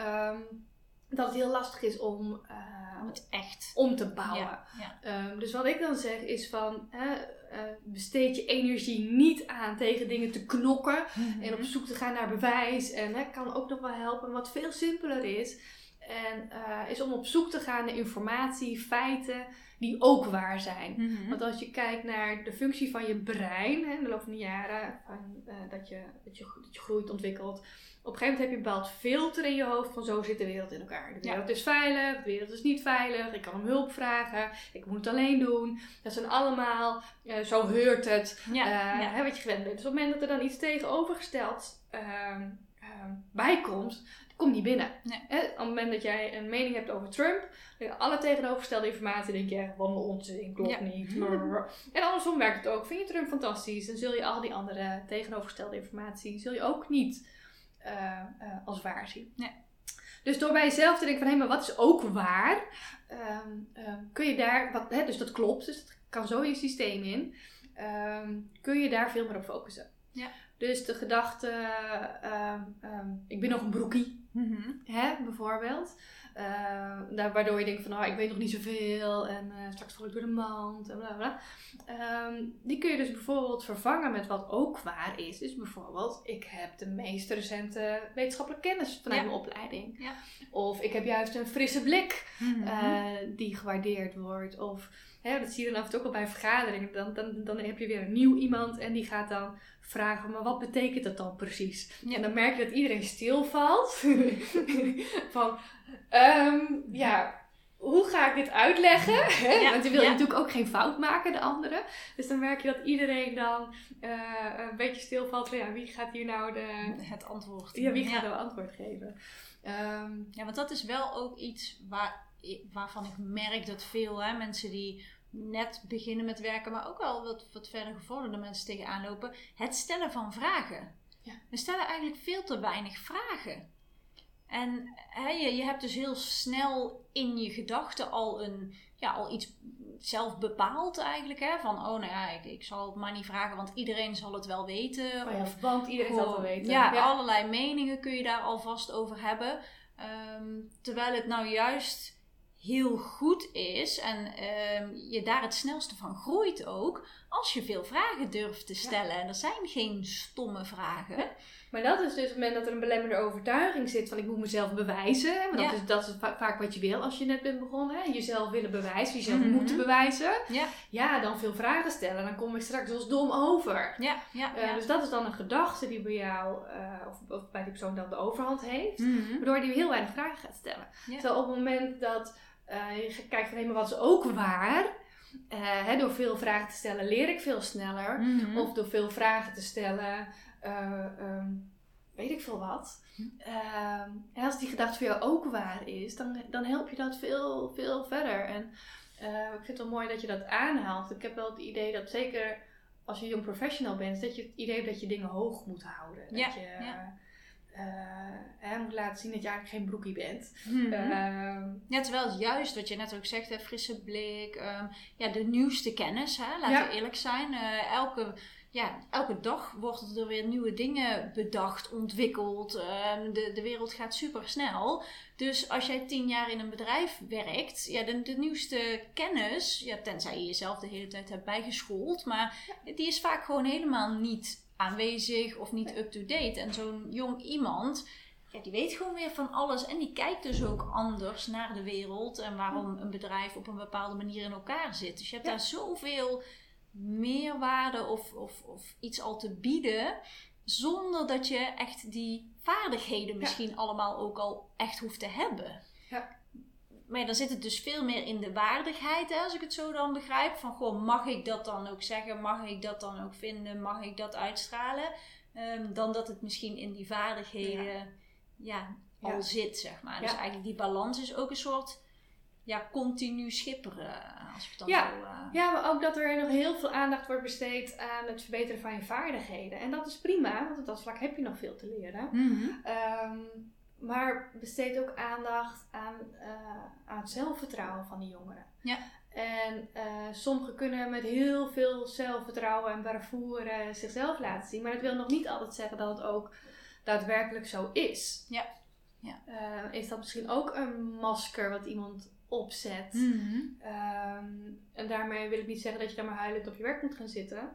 Um, dat het heel lastig is om, uh, om het echt om te bouwen. Ja, ja. Um, dus wat ik dan zeg is van uh, uh, besteed je energie niet aan tegen dingen te knokken mm -hmm. en op zoek te gaan naar bewijs. En kan ook nog wel helpen. Wat veel simpeler is, en, is om op zoek te gaan naar informatie, feiten die ook waar zijn. Mm -hmm. Want als je kijkt naar de functie van je brein hè, in de loop van de jaren, van, dat, je, dat, je, dat je groeit, ontwikkelt. Op een gegeven moment heb je een bepaald filter in je hoofd van zo zit de wereld in elkaar. De wereld ja. is veilig, de wereld is niet veilig, ik kan om hulp vragen, ik moet het alleen doen. Dat zijn allemaal, uh, zo heurt het, ja, uh, ja. Hè, wat je gewend bent. Dus op het moment dat er dan iets tegenovergesteld uh, bij komt, komt niet binnen. Nee. Hè, op het moment dat jij een mening hebt over Trump, alle tegenovergestelde informatie denk je, wat een onzin, klopt niet. En andersom werkt het ook. Vind je Trump fantastisch, dan zul je al die andere tegenovergestelde informatie, zul je ook niet uh, uh, als waar zien. Nee. Dus door bij jezelf te denken van, hé, hey, maar wat is ook waar? Um, um, kun je daar, wat, hè, dus dat klopt, dus dat kan zo je systeem in. Um, kun je daar veel meer op focussen. Ja. Dus de gedachte, ehm, ehm, ik ben nog een broekie, Mhm. hè, bijvoorbeeld. Uh, daar, waardoor je denkt van, oh, ik weet nog niet zoveel en uh, straks val ik door de mand en bla bla. Um, die kun je dus bijvoorbeeld vervangen met wat ook waar is. Dus bijvoorbeeld, ik heb de meest recente wetenschappelijke kennis vanuit Ja. mijn opleiding. Ja. Of ik heb juist een frisse blik Mhm. eh, die gewaardeerd wordt. Of hè, dat zie je dan af en toe ook al bij vergaderingen. Dan, dan, dan heb je weer een nieuw iemand en die gaat dan vragen, maar wat betekent dat dan precies? Ja. En dan merk je dat iedereen stilvalt. van, ehm, ja, hoe ga ik dit uitleggen? Hè? Ja, Want je wil ja. natuurlijk ook geen fout maken, de andere. Dus dan merk je dat iedereen dan eh, een beetje stilvalt van, ja, wie gaat hier nou de... Het antwoord. Ja, wie gaat nou antwoord geven? Ehm, Ja, want dat is wel ook iets waar, waarvan ik merk dat veel hè, mensen die net beginnen met werken, maar ook wel wat, wat verder gevorderde mensen tegenaan lopen, het stellen van vragen. Ja. We stellen eigenlijk veel te weinig vragen. En hè, je, je hebt dus heel snel in je gedachten al, een, ja, al iets zelf bepaald eigenlijk. Hè? Van, oh nou ja, ik, ik zal het maar niet vragen, want iedereen zal het wel weten. oh ja, of want iedereen zal het wel weten. Ja, allerlei meningen kun je daar alvast over hebben. Ehm, terwijl het nou juist heel goed is en ehm, je daar het snelste van groeit ook, als je veel vragen durft te stellen. En er zijn geen stomme vragen. Maar dat is dus op het moment dat er een belemmerende overtuiging zit van ik moet mezelf bewijzen. Ja. dat, is, dat is va- vaak wat je wil als je net bent begonnen. Hè? Jezelf willen bewijzen, jezelf Mhm. moeten bewijzen. Ja, Ja, dan veel vragen stellen. Dan kom ik straks als dom over. ja, ja. Eh, ja. dus dat is dan een gedachte die bij jou, eh, of, of bij die persoon dan de overhand heeft. Mhm. Waardoor die heel weinig vragen gaat stellen. Terwijl op het moment dat eh, je van hé, maar wat is ook waar? Eh, hè, door veel vragen te stellen leer ik veel sneller. Mhm. Of door veel vragen te stellen, eh, ehm, weet ik veel wat. Ehm, en als die gedachte voor jou ook waar is, dan, dan help je dat veel, veel verder. En ik vind het wel mooi dat je dat aanhaalt. Ik heb wel het idee dat zeker als je jong professional bent, dat je het idee hebt dat je dingen hoog moet houden. Ja, Dat je ja. Hè, moet laten zien dat je eigenlijk geen broekie bent. Ehm, Ja, terwijl het juist wat je net ook zegt, hè, frisse blik, ehm, ja, de nieuwste kennis, hè, laten Ja. we eerlijk zijn. Eh, elke, ja, elke dag worden er weer nieuwe dingen bedacht, ontwikkeld. Ehm, de, de wereld gaat super snel. Dus als jij tien jaar in een bedrijf werkt, ja, de, de nieuwste kennis, ja, tenzij je jezelf de hele tijd hebt bijgeschoold, maar die is vaak gewoon helemaal niet aanwezig of niet up-to-date. En zo'n jong iemand, ja, die weet gewoon weer van alles en die kijkt dus ook anders naar de wereld en waarom een bedrijf op een bepaalde manier in elkaar zit. Dus je hebt Ja. daar zoveel meerwaarde of, of, of iets al te bieden, zonder dat je echt die vaardigheden misschien allemaal ook al echt hoeft te hebben. Ja. Maar ja, dan zit het dus veel meer in de waardigheid, hè, als ik het zo dan begrijp. Van, goh, mag ik dat dan ook zeggen? Mag ik dat dan ook vinden? Mag ik dat uitstralen? Ehm, dan dat het misschien in die vaardigheden ja. al Ja. zit, zeg maar. Dus eigenlijk die balans is ook een soort ja, continu schipperen, als ik het dan Ja. zo... eh, Ja, maar ook dat er nog heel veel aandacht wordt besteed aan het verbeteren van je vaardigheden. En dat is prima, want op dat vlak heb je nog veel te leren. Ehm, maar besteed ook aandacht aan, eh, aan het zelfvertrouwen van die jongeren. Ja. En eh, sommigen kunnen met heel veel zelfvertrouwen en bravoure eh, zichzelf laten zien. Maar dat wil nog niet altijd zeggen dat het ook daadwerkelijk zo is. Ja. Ja. Eh, is dat misschien ook een masker wat iemand opzet? Ehm, en daarmee wil ik niet zeggen dat je dan maar huilend op je werk moet gaan zitten.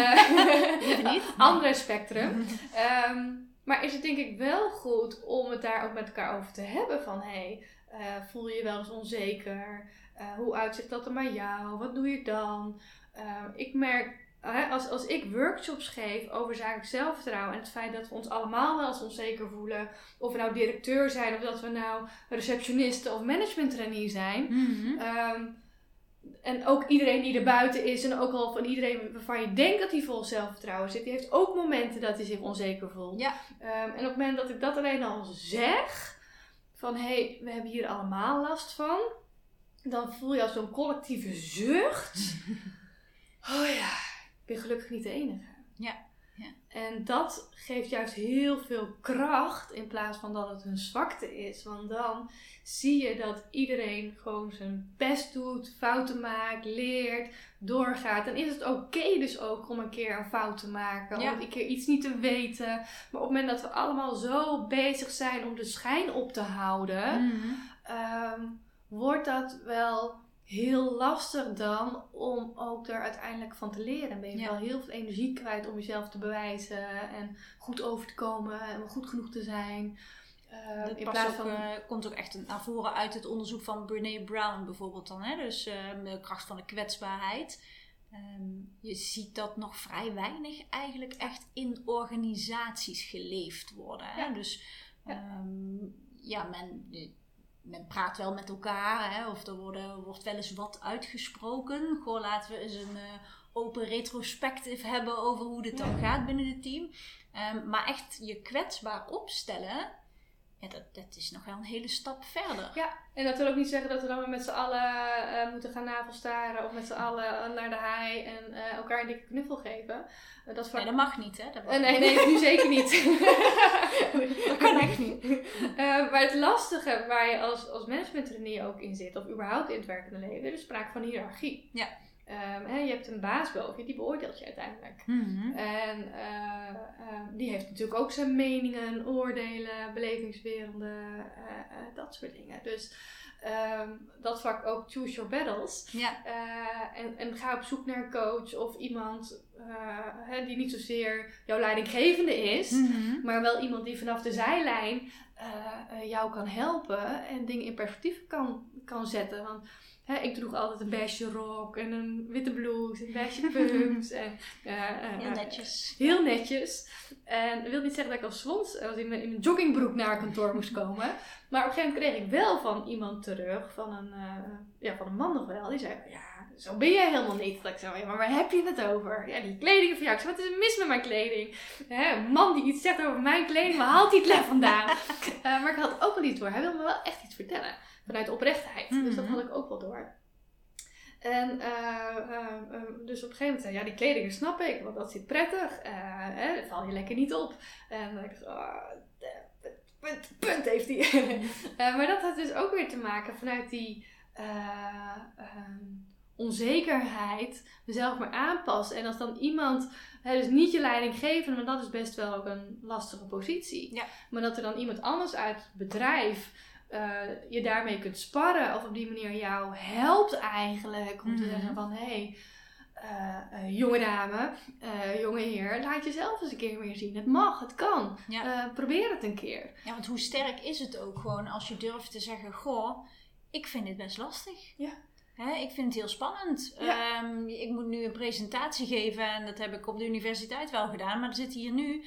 Liever niet. Andere spectrum. Ehm, maar is het denk ik wel goed om het daar ook met elkaar over te hebben van hey, eh, voel je je wel eens onzeker? Eh, hoe uitzicht dat dan bij jou? Wat doe je dan? Ehm, ik merk, als, als ik workshops geef over zakelijk zelfvertrouwen en het feit dat we ons allemaal wel eens onzeker voelen, of we nou directeur zijn of dat we nou receptionisten of management trainee zijn, Mhm. Ehm, en ook iedereen die er buiten is en ook al van iedereen waarvan je denkt dat hij vol zelfvertrouwen zit, die heeft ook momenten dat hij zich onzeker voelt. Ja. Ehm, en op het moment dat ik dat alleen al zeg, van hé, hey, we hebben hier allemaal last van, dan voel je als zo'n collectieve zucht. Oh ja, ik ben gelukkig niet de enige. En dat geeft juist heel veel kracht in plaats van dat het een zwakte is. Want dan zie je dat iedereen gewoon zijn best doet, fouten maakt, leert, doorgaat. Dan is het oké dus ook om een keer een fout te maken, om een keer iets niet te weten. Maar op het moment dat we allemaal zo bezig zijn om de schijn op te houden, mhm. ehm, wordt dat wel heel lastig dan om ook er uiteindelijk van te leren. Ben je wel heel veel energie kwijt om jezelf te bewijzen en goed over te komen en goed genoeg te zijn. Uh, in plaats van... Uh, komt ook echt naar voren uit het onderzoek van Brene Brown bijvoorbeeld dan. Hè? Dus ehm, de kracht van de kwetsbaarheid. Ehm, je ziet dat nog vrij weinig eigenlijk echt in organisaties geleefd worden. Hè? Dus um, ja men men praat wel met elkaar, hè, of er worden, wordt wel eens wat uitgesproken. Gewoon laten we eens een uh, open retrospectief hebben over hoe dit dan gaat binnen het team. Um, maar echt je kwetsbaar opstellen, ja, dat, dat is nog wel een hele stap verder. Ja, en dat wil ook niet zeggen dat we dan met z'n allen uh, moeten gaan navelstaren of met z'n allen naar de haai en uh, elkaar een dikke knuffel geven. Uh, dat Nee, dat mag niet, hè? Dat nee, nee, nu zeker niet. dat kan echt niet. maar het lastige waar je als, als managementtrainee ook in zit, of überhaupt in het werkende leven, is sprake van hiërarchie. Ja. Um, hè, je hebt een baas boven je, die beoordeelt je uiteindelijk. Mm En uh, die heeft natuurlijk ook zijn meningen, oordelen, belevingswerelden, uh, dat soort dingen. Dus um, dat vak ook choose your battles. Ja. en, en ga op zoek naar een coach of iemand hè, die niet zozeer jouw leidinggevende is, mm maar wel iemand die vanaf de zijlijn jou kan helpen en dingen in perspectief kan, kan zetten. Want ik droeg altijd een beige rok en een witte blouse en beige pumps. en, uh, heel netjes. Heel netjes. En dat wil niet zeggen dat ik als slons als in, mijn, in mijn joggingbroek naar kantoor moest komen. Maar op een gegeven moment kreeg ik wel van iemand terug, van een, uh, ja, van een man nog wel. Die zei, ja, zo ben jij helemaal niet. Dat ik zei, maar waar heb je het over? Ja, die kleding van jou. Ik zei, wat is er mis met mijn kleding? Hè, een man die iets zegt over mijn kleding, waar haalt hij het lef vandaan? uh, maar ik had ook wel iets door. Hij wilde me wel echt iets vertellen vanuit oprechtheid. Dus dat mhm. had ik ook wel door. En uh, dus op een gegeven moment zei ja, die kleding snap ik, want dat zit prettig. Hè, dat val je lekker niet op. En ik dacht, oh, punt, punt heeft hij. maar dat had dus ook weer te maken vanuit die ehm, onzekerheid mezelf maar aanpassen. En als dan iemand, hè, dus niet je leiding geven, maar dat is best wel ook een lastige positie. Ja. Maar dat er dan iemand anders uit het bedrijf uh, je daarmee kunt sparren. Of op die manier jou helpt eigenlijk. Om te mhm. zeggen van, hé, hey, uh, jonge dame, jonge heer, laat jezelf eens een keer meer zien. Het mag, het kan. probeer het een keer. Ja, want hoe sterk is het ook gewoon als je durft te zeggen, goh, ik vind dit best lastig. Ja. Hè, ik vind het heel spannend. Ehm, ik moet nu een presentatie geven en dat heb ik op de universiteit wel gedaan. Maar er zitten hier nu,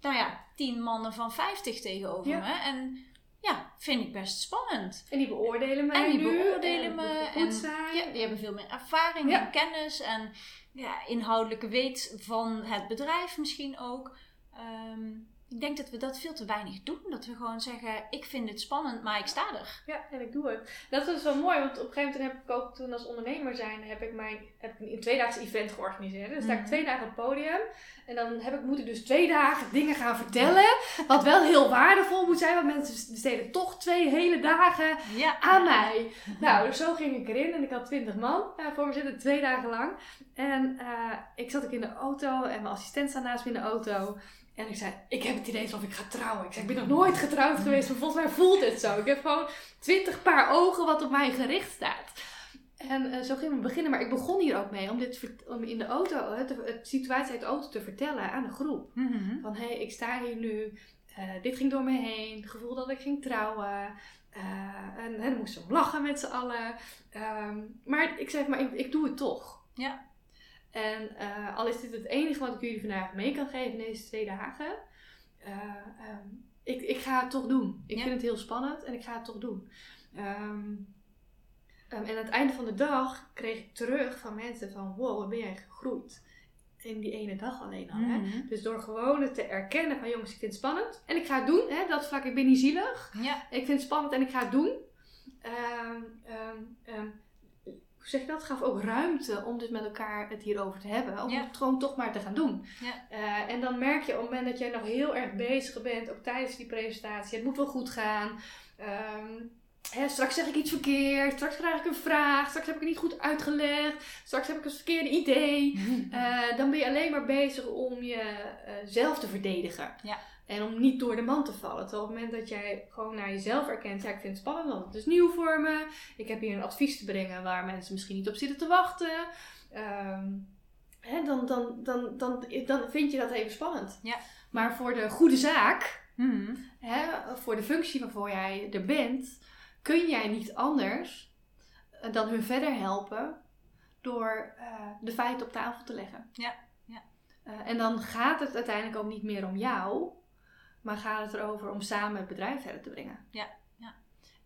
nou ja, tien mannen van 50 tegenover me. En ja, vind ik best spannend. En die beoordelen mij En die beoordelen me. En, Ja, die hebben veel meer ervaring en kennis en ja, inhoudelijke weet van het bedrijf misschien ook. Ehm, ik denk dat we dat veel te weinig doen. Dat we gewoon zeggen, ik vind het spannend, maar ik sta er. Ja, en ik doe het. Dat is wel mooi, want op een gegeven moment heb ik ook toen als ondernemer zijn, heb ik mijn heb ik een tweedaagse event georganiseerd. Dus sta ik mhm. twee dagen op het podium. En dan heb ik, moet ik dus twee dagen dingen gaan vertellen. Wat wel heel waardevol moet zijn, want mensen besteden toch twee hele dagen aan mij. Nou, dus zo ging ik erin en ik had twintig man uh, voor me zitten, twee dagen lang. En uh, ik zat ook in de auto en mijn assistent staat naast me in de auto. En ik zei, ik heb het idee alsof ik ga trouwen. Ik zei, ik ben nog nooit getrouwd geweest, maar volgens mij voelt het zo. Ik heb gewoon twintig paar ogen wat op mij gericht staat. En uh, zo gingen we beginnen, maar ik begon hier ook mee om dit om in de auto, het, de situatie uit de auto te vertellen aan de groep. Mhm. Van hé, hey, ik sta hier nu, uh, dit ging door me heen, het gevoel dat ik ging trouwen. Uh, en, en dan moesten we lachen met z'n allen. Um, maar ik zei, maar ik, ik doe het toch. Ja. En uh, al is dit het enige wat ik jullie vandaag mee kan geven in deze twee dagen. Uh, um, ik, ik ga het toch doen. Ik vind het heel spannend en ik ga het toch doen. Um, en aan het einde van de dag kreeg ik terug van mensen van wow, wat ben jij gegroeid. In die ene dag alleen al. Hè? Mhm. Dus door gewoon het te erkennen van jongens, ik vind het spannend. En ik ga het doen. Hè? Dat vlak, ik ben niet zielig. Ja. Ik vind het spannend en ik ga het doen. Um, zeg je dat, gaf ook ruimte om dus met elkaar het hierover te hebben. Om het gewoon toch maar te gaan doen. Ja. Eh, en dan merk je op het moment dat jij nog heel erg bezig bent, ook tijdens die presentatie, het moet wel goed gaan. Ehm, hè, straks zeg ik iets verkeerd, straks krijg ik een vraag, straks heb ik het niet goed uitgelegd, straks heb ik een verkeerde idee. Eh, dan ben je alleen maar bezig om jezelf uh, te verdedigen. Ja. En om niet door de man te vallen. Terwijl op het moment dat jij gewoon naar jezelf erkent, ja, ik vind het spannend, want het is nieuw voor me. Ik heb hier een advies te brengen waar mensen misschien niet op zitten te wachten. Ehm, hè, dan, dan, dan, dan, dan vind je dat even spannend. Ja. Maar voor de goede zaak, Mhm. hè, voor de functie waarvoor jij er bent, kun jij niet anders eh, dan hun verder helpen door eh, de feiten op tafel te leggen. Ja, ja. Eh, en dan gaat het uiteindelijk ook niet meer om jou, maar gaat het erover om samen het bedrijf verder te brengen. Ja, ja.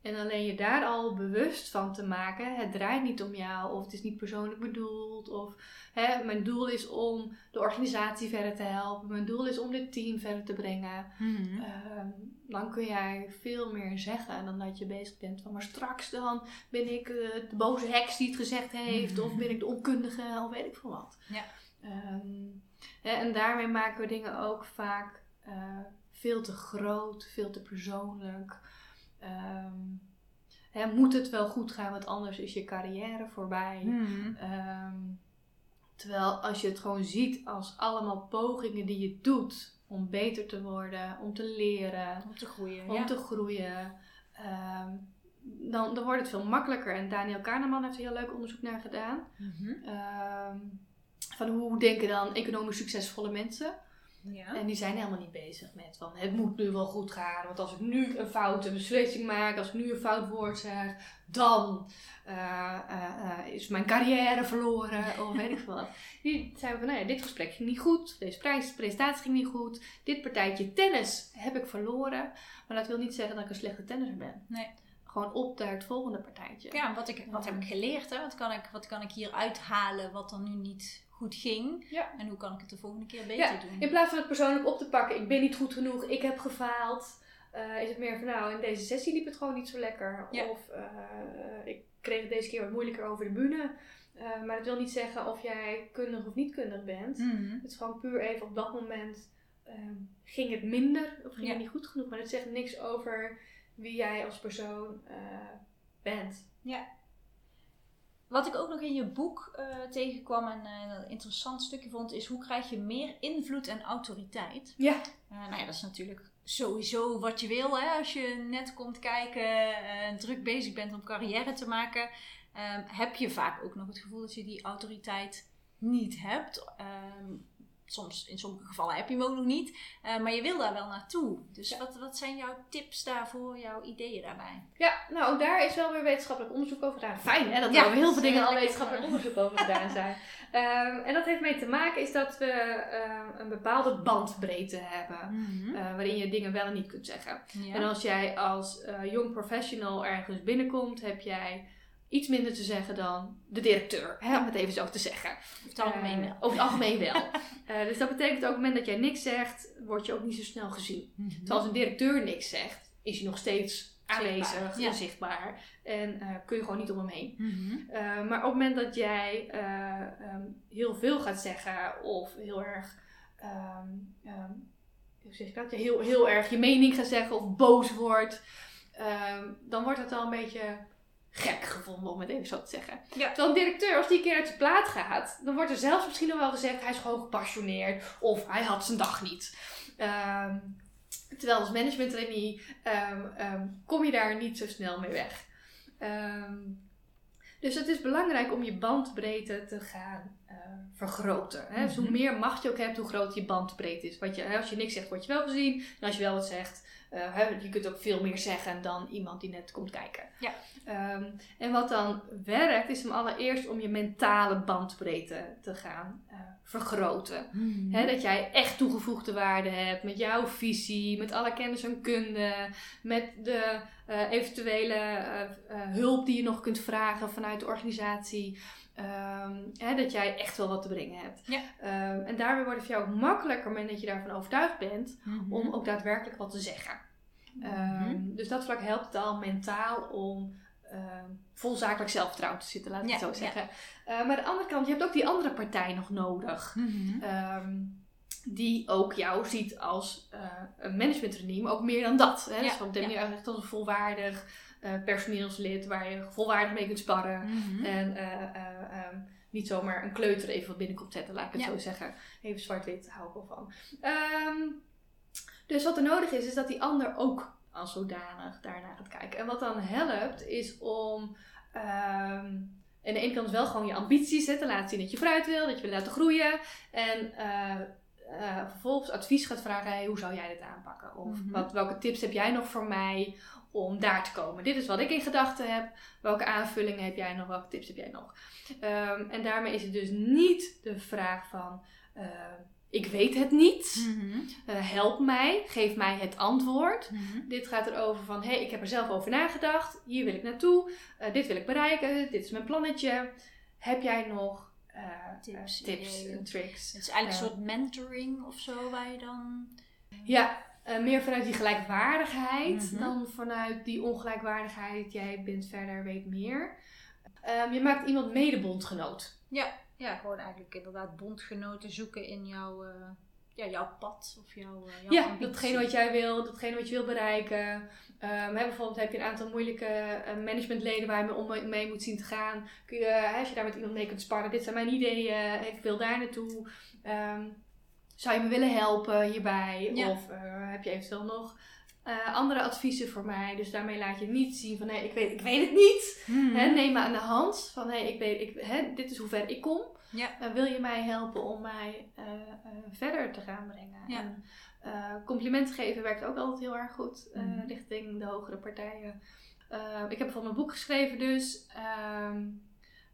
En alleen je daar al bewust van te maken, het draait niet om jou, of het is niet persoonlijk bedoeld, of hè, mijn doel is om de organisatie verder te helpen, mijn doel is om dit team verder te brengen. Mhm. Ehm, dan kun jij veel meer zeggen dan dat je bezig bent van, maar straks dan ben ik eh, de boze heks die het gezegd heeft, of ben ik de onkundige, of weet ik veel wat. Ja. Ehm, en daarmee maken we dingen ook vaak eh, veel te groot, veel te persoonlijk. Ehm, hè, moet het wel goed gaan, want anders is je carrière voorbij. Mhm. Ehm, terwijl als je het gewoon ziet als allemaal pogingen die je doet om beter te worden, om te leren, Om te groeien. om ja. te groeien, ehm, dan, dan wordt het veel makkelijker. En Daniel Kahneman heeft er heel leuk onderzoek naar gedaan. Mhm. Ehm, van hoe denken dan economisch succesvolle mensen? Ja. En die zijn helemaal niet bezig met van het moet nu wel goed gaan. Want als ik nu een foute beslissing maak, als ik nu een fout woord zeg, dan eh, eh, eh, is mijn carrière verloren of weet ik veel wat. Die zeiden van nou ja, dit gesprek ging niet goed, deze prijs, presentatie ging niet goed, dit partijtje tennis heb ik verloren. Maar dat wil niet zeggen dat ik een slechte tennisser ben. Nee. Gewoon op naar het volgende partijtje. Ja, wat, ik, wat heb ik geleerd? Hè? Wat, kan ik, wat kan ik hier uithalen wat dan nu niet goed ging? Ja. En hoe kan ik het de volgende keer beter Ja, doen? in plaats van het persoonlijk op te pakken, ik ben niet goed genoeg, ik heb gefaald, eh, is het meer van nou, in deze sessie liep het gewoon niet zo lekker. Ja. Of eh, ik kreeg het deze keer wat moeilijker over de bühne. Eh, maar dat wil niet zeggen of jij kundig of niet kundig bent. Mhm. Het is gewoon puur even op dat moment ehm, ging het minder of ging Ja. het niet goed genoeg. Maar het zegt niks over wie jij als persoon bent. Wat ik ook nog in je boek eh, tegenkwam en eh, een interessant stukje vond, is hoe krijg je meer invloed en autoriteit? Ja. Eh, nou ja, dat is natuurlijk sowieso wat je wil. Hè? Als je net komt kijken en druk bezig bent om carrière te maken, ehm, heb je vaak ook nog het gevoel dat je die autoriteit niet hebt. Ehm, soms, in sommige gevallen heb je hem ook nog niet. Eh, maar je wil daar wel naartoe. Dus wat, wat zijn jouw tips daarvoor, jouw ideeën daarbij? Ja, nou ook daar is wel weer wetenschappelijk onderzoek over gedaan. Fijn hè, dat Ja, er heel veel dingen al wetenschappelijk onderzoek over gedaan zijn. Ehm, en dat heeft mee te maken is dat we ehm, een bepaalde bandbreedte hebben. eh, waarin je dingen wel en niet kunt zeggen. Ja. En als jij als eh, jong professional ergens binnenkomt, heb jij iets minder te zeggen dan de directeur. Hè, om het even zo te zeggen. Over het algemeen Eh, wel. over het algemeen wel. Eh, dus dat betekent ook op het moment dat jij niks zegt, word je ook niet zo snel gezien. Mhm. Terwijl als een directeur niks zegt, is hij nog steeds aanwezig ja. zichtbaar. En eh, kun je gewoon niet om hem heen. Mhm. Eh, maar op het moment dat jij eh, ehm, heel veel gaat zeggen of heel erg, ehm, ehm, hoe zeg je dat? Heel, heel erg je mening gaat zeggen of boos wordt, dan wordt het al een beetje gek gevonden om het even zo te zeggen. Ja. Terwijl een directeur, als die een keer uit zijn plaat gaat, dan wordt er zelfs misschien nog wel gezegd hij is gewoon gepassioneerd of hij had zijn dag niet. Ehm, terwijl als management trainee ehm, ehm, kom je daar niet zo snel mee weg. Dus het is belangrijk om je bandbreedte te gaan eh, vergroten. Hè? Dus hoe Mhm. meer macht je ook hebt, hoe groter je bandbreedte is. Wat je, als je niks zegt, word je wel gezien. En als je wel wat zegt, hè, je kunt ook veel meer zeggen dan iemand die net komt kijken. Ja. Ehm, en wat dan werkt, is om allereerst om je mentale bandbreedte te gaan eh, vergroten. Hè, dat jij echt toegevoegde waarde hebt met jouw visie, met alle kennis en kunde, met de eh, eventuele eh, hulp die je nog kunt vragen vanuit de organisatie. Ehm, dat jij echt wel wat te brengen hebt. Ja. Ehm, en daarmee wordt het voor jou ook makkelijker op het moment dat je daarvan overtuigd bent Mhm. om ook daadwerkelijk wat te zeggen. Ehm, Mhm. Dus dat vlak helpt het al mentaal om vol zakelijk zelfvertrouwen te zitten, laat ik het zo zeggen. maar aan de andere kant, je hebt ook die andere partij nog nodig. Mhm. Ehm, die ook jou ziet als uh, een managementreniem, ook meer dan dat. Hè? Ja, dus van, ja. echt als een volwaardig personeelslid waar je volwaardig mee kunt sparren. Mhm. En ehm, niet zomaar een kleuter even wat binnenkomt zetten, laat ik het zo zeggen. Even zwart-wit, hou ik wel van. Dus wat er nodig is, is dat die ander ook als zodanig daarna gaat kijken. En wat dan helpt, is om um, aan de ene kant wel gewoon je ambities te laten zien dat je vooruit wil, dat je wil laten groeien. En uh, uh, vervolgens advies gaat vragen, hey, hoe zou jij dit aanpakken? Of mhm. wat, welke tips heb jij nog voor mij om daar te komen? Dit is wat ik in gedachten heb. Welke aanvullingen heb jij nog? Welke tips heb jij nog? Um, en daarmee is het dus niet de vraag van... Uh, ik weet het niet. Mhm. Eh, help mij, geef mij het antwoord. Mhm. Dit gaat erover van, hé, hey, ik heb er zelf over nagedacht. Hier wil ik naartoe. Uh, dit wil ik bereiken. Dit is mijn plannetje. Heb jij nog uh, tips, tips en tricks? Het is eigenlijk een soort mentoring of zo waar je dan... Ja, meer vanuit die gelijkwaardigheid mhm. dan vanuit die ongelijkwaardigheid. Jij bent verder, weet meer. Um, je maakt iemand medebondgenoot. Ja ja, gewoon eigenlijk inderdaad bondgenoten zoeken in jouw, uh, ja, jouw pad of jouw, uh, jouw Ja, ambitie. datgene wat jij wil, datgene wat je wil bereiken. Um, hè, bijvoorbeeld heb je een aantal moeilijke uh, managementleden waar je mee, om mee moet zien te gaan. Kun je, als je daar met iemand mee kunt sparren, dit zijn mijn ideeën, ik wil daar naartoe. Um, zou je me willen helpen hierbij? Of heb je eventueel nog uh, andere adviezen voor mij. Dus daarmee laat je niet zien van nee, ik weet, ik weet het niet. Mm neem me aan de hand van hey, ik weet, ik, hè, dit is hoe ver ik kom. Ja. Uh, wil je mij helpen om mij uh, verder te gaan brengen? Ja. En, complimenten geven werkt ook altijd heel erg goed mm richting de hogere partijen. ik heb bijvoorbeeld mijn boek geschreven dus. Um,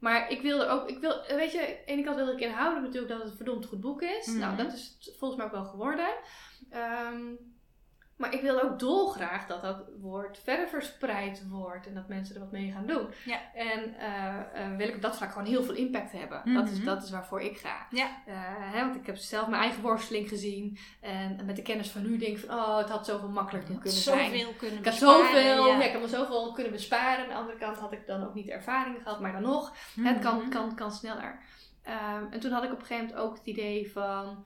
maar ik wilde ook, ik wil, weet je, aan de ene kant wilde ik inhouden natuurlijk dat het een verdomd goed boek is. Nou, dat is volgens mij ook wel geworden. Um, maar ik wil ook dolgraag dat dat woord verder verspreid wordt en dat mensen er wat mee gaan doen. Ja. En uh, wil ik op dat vlak gewoon heel veel impact hebben. dat, is, mhm. dat is waarvoor ik ga. Ja. Uh, hè, want ik heb zelf mijn eigen worsteling gezien. En met de kennis van nu denk ik van, oh, het had zoveel makkelijker kunnen zijn. Zoveel kunnen ik besparen. Had zoveel, ja. ik heb me zoveel kunnen besparen. Aan de andere kant had ik dan ook niet ervaring gehad, maar dan nog, het kan, mhm. kan, kan sneller. Um, en toen had ik op een gegeven moment ook het idee van.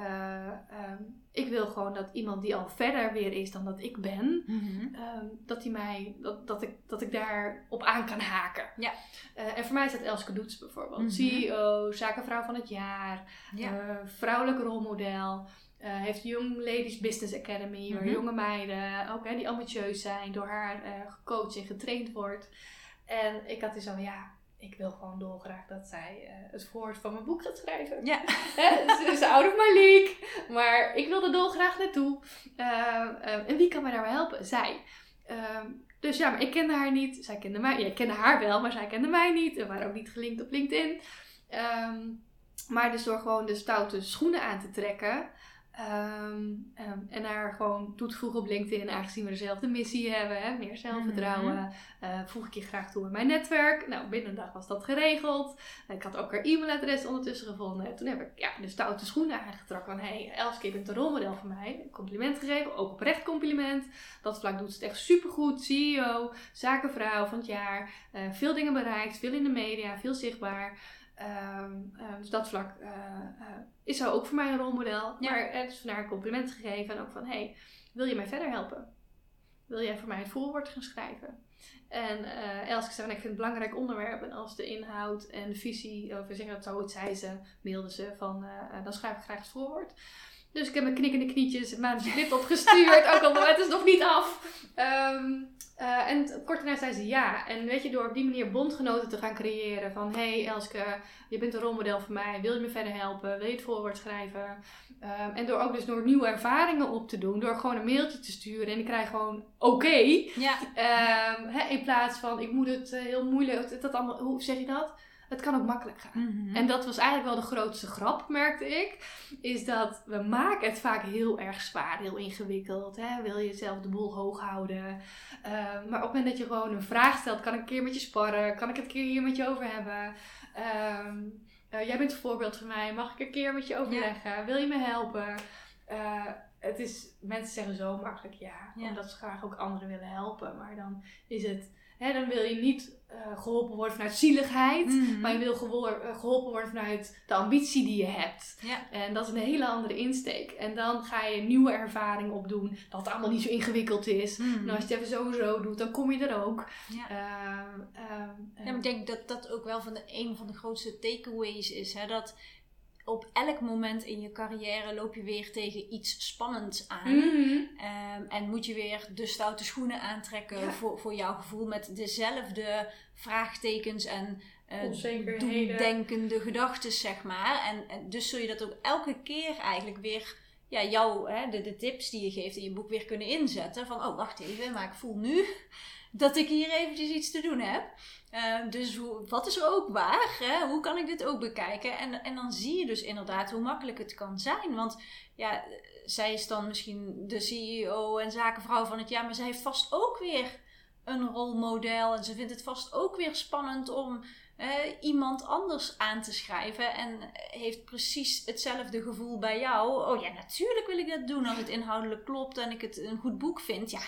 Uh, um, ik wil gewoon dat iemand die al verder weer is dan dat ik ben, mm dat, die mij, dat, dat, ik, dat ik daar op aan kan haken. Ja. Uh, en voor mij is dat Elske Doets bijvoorbeeld. Mhm. CEO, zakenvrouw van het jaar, ja. uh, vrouwelijk rolmodel. Uh, heeft Young Ladies Business Academy, waar mhm. jonge meiden, ook hè, die ambitieus zijn, door haar gecoacht en getraind wordt. En ik had dus zo, ja, ik wil gewoon dolgraag dat zij uh, het woord van mijn boek gaat schrijven. Ja. Ze is out of my league. Maar ik wil er dolgraag naartoe. Uh, en wie kan mij daarbij helpen? Zij. Ehm, dus ja, maar ik kende haar niet. Zij kende mij. Ja, ik kende haar wel, maar zij kende mij niet. We waren ook niet gelinkt op LinkedIn. Ehm, maar dus door gewoon de stoute schoenen aan te trekken. Um, um, en daar gewoon toe te voegen op LinkedIn, aangezien we dezelfde missie hebben, hè, meer zelfvertrouwen, mm uh, voeg ik je graag toe in mijn netwerk. Nou, binnen een dag was dat geregeld. Ik had ook haar e-mailadres ondertussen gevonden. Toen heb ik ja, de stoute schoenen aangetrokken van, hey, Elske, je bent een rolmodel voor mij. Compliment gegeven, ook oprecht compliment. Dat vlak doet het echt supergoed. CEO, zakenvrouw van het jaar, uh, veel dingen bereikt, veel in de media, veel zichtbaar. Um, dus dat vlak uh, uh, is zo ook voor mij een rolmodel. Ja. Maar het is van haar een compliment gegeven. En ook van, hey, wil je mij verder helpen? Wil jij voor mij het voorwoord gaan schrijven? En uh, Elske zei, ik vind het een belangrijk onderwerp. En als de inhoud en de visie, of we zeggen dat zo, het zei ze, mailde ze van, dan schrijf ik graag het voorwoord. Dus ik heb mijn knikkende knietjes het manuscript opgestuurd. ook al, het is nog niet af. Um, uh, en kort daarna zei ze ja. En weet je, door op die manier bondgenoten te gaan creëren. Van, hey Elske, je bent een rolmodel voor mij. Wil je me verder helpen? Wil je het voorwoord schrijven? Um, en door ook dus door nieuwe ervaringen op te doen. Door gewoon een mailtje te sturen. En ik krijg gewoon oké. Ja. Um, in plaats van, ik moet het uh, heel moeilijk... Dat allemaal, hoe zeg je dat? Het kan ook makkelijk gaan. Mhm. En dat was eigenlijk wel de grootste grap, merkte ik. Is dat we maken het vaak heel erg zwaar, heel ingewikkeld. Hè? Wil je zelf de boel hoog houden? Ehm, maar op het moment dat je gewoon een vraag stelt, kan ik een keer met je sparren? Kan ik het een keer hier met je over hebben? Ehm, eh, jij bent een voorbeeld van mij. Mag ik een keer met je overleggen? Wil je me helpen? Uh, het is, mensen zeggen zo makkelijk ja, omdat ze graag ook anderen willen helpen. Maar dan is het Hè, dan wil je niet uh, geholpen worden vanuit zieligheid, Mhm. maar je wil eh, geholpen worden vanuit de ambitie die je hebt. Ja. En dat is een hele andere insteek. En dan ga je nieuwe ervaring opdoen, dat het allemaal niet zo ingewikkeld is. Mhm. En als je het even zo en zo doet, dan kom je er ook. Ja. Ehm, ehm, Ja, maar ik denk dat dat ook wel van de, een van de grootste takeaways is. Hè? Dat op elk moment in je carrière loop je weer tegen iets spannends aan. Mhm. Ehm, en moet je weer de stoute schoenen aantrekken Ja. voor, voor jouw gevoel met dezelfde vraagtekens en eh Onzekerheden. doemdenkende gedachten, zeg maar. En, en dus zul je dat ook elke keer eigenlijk weer, ja, jouw, hè, de, de tips die je geeft in je boek weer kunnen inzetten. Van, oh, wacht even, maar ik voel nu dat ik hier eventjes iets te doen heb. Eh, dus wat is er ook waar? Hè? Hoe kan ik dit ook bekijken? En, en dan zie je dus inderdaad hoe makkelijk het kan zijn. Want ja, zij is dan misschien de CEO en zakenvrouw van het jaar, maar zij heeft vast ook weer een rolmodel. En ze vindt het vast ook weer spannend om eh, iemand anders aan te schrijven. En heeft precies hetzelfde gevoel bij jou. Oh ja, natuurlijk wil ik dat doen als het inhoudelijk klopt en ik het een goed boek vind. Ja,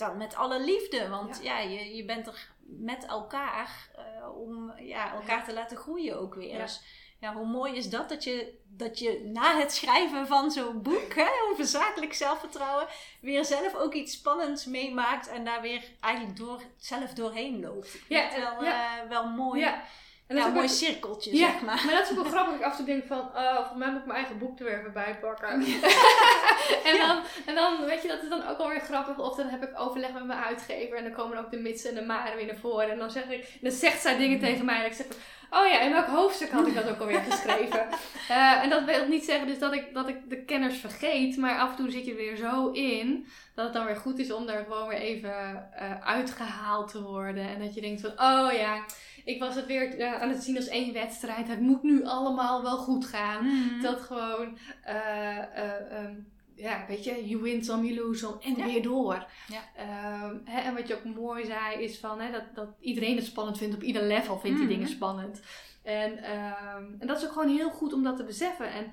dan met alle liefde. Want ja, je, je bent er met elkaar eh, om ja, elkaar te laten groeien ook weer. Ja. Dus ja, hoe mooi is dat dat je, dat je na het schrijven van zo'n boek hè, over zakelijk zelfvertrouwen weer zelf ook iets spannends meemaakt en daar weer eigenlijk door, zelf doorheen loopt. Ik Ja, vind het wel, eh, wel mooi. Ja. En Ja, dat een is ook mooi cirkeltje, Ja, zeg maar. maar dat is ook wel grappig. Ik af en toe denk van, oh, volgens mij moet ik mijn eigen boek er weer even bij pakken. en, dan, en dan, weet je, dat is dan ook alweer grappig. Of dan heb ik overleg met mijn uitgever. En dan komen ook de mitsen en de maren weer naar voren. En dan, zeg ik, dan zegt zij dingen tegen mij. En ik zeg van, oh ja, in welk hoofdstuk had ik dat ook alweer geschreven? Eh, en dat wil niet zeggen dus dat ik, dat ik de kenners vergeet. Maar af en toe zit je er weer zo in. Dat het dan weer goed is om daar gewoon weer even eh, uitgehaald te worden. En dat je denkt van, oh ja... Ik was het weer eh, aan het zien als één wedstrijd. Het moet nu allemaal wel goed gaan. Mhm. Dat gewoon, eh, eh, ehm, ja, weet je, you win some, you lose some en Ja. weer door. Ja. Ehm, hè, en wat je ook mooi zei is van, hè, dat, dat iedereen het spannend vindt. Op ieder level vindt die Mhm. dingen spannend. En, ehm, en dat is ook gewoon heel goed om dat te beseffen. En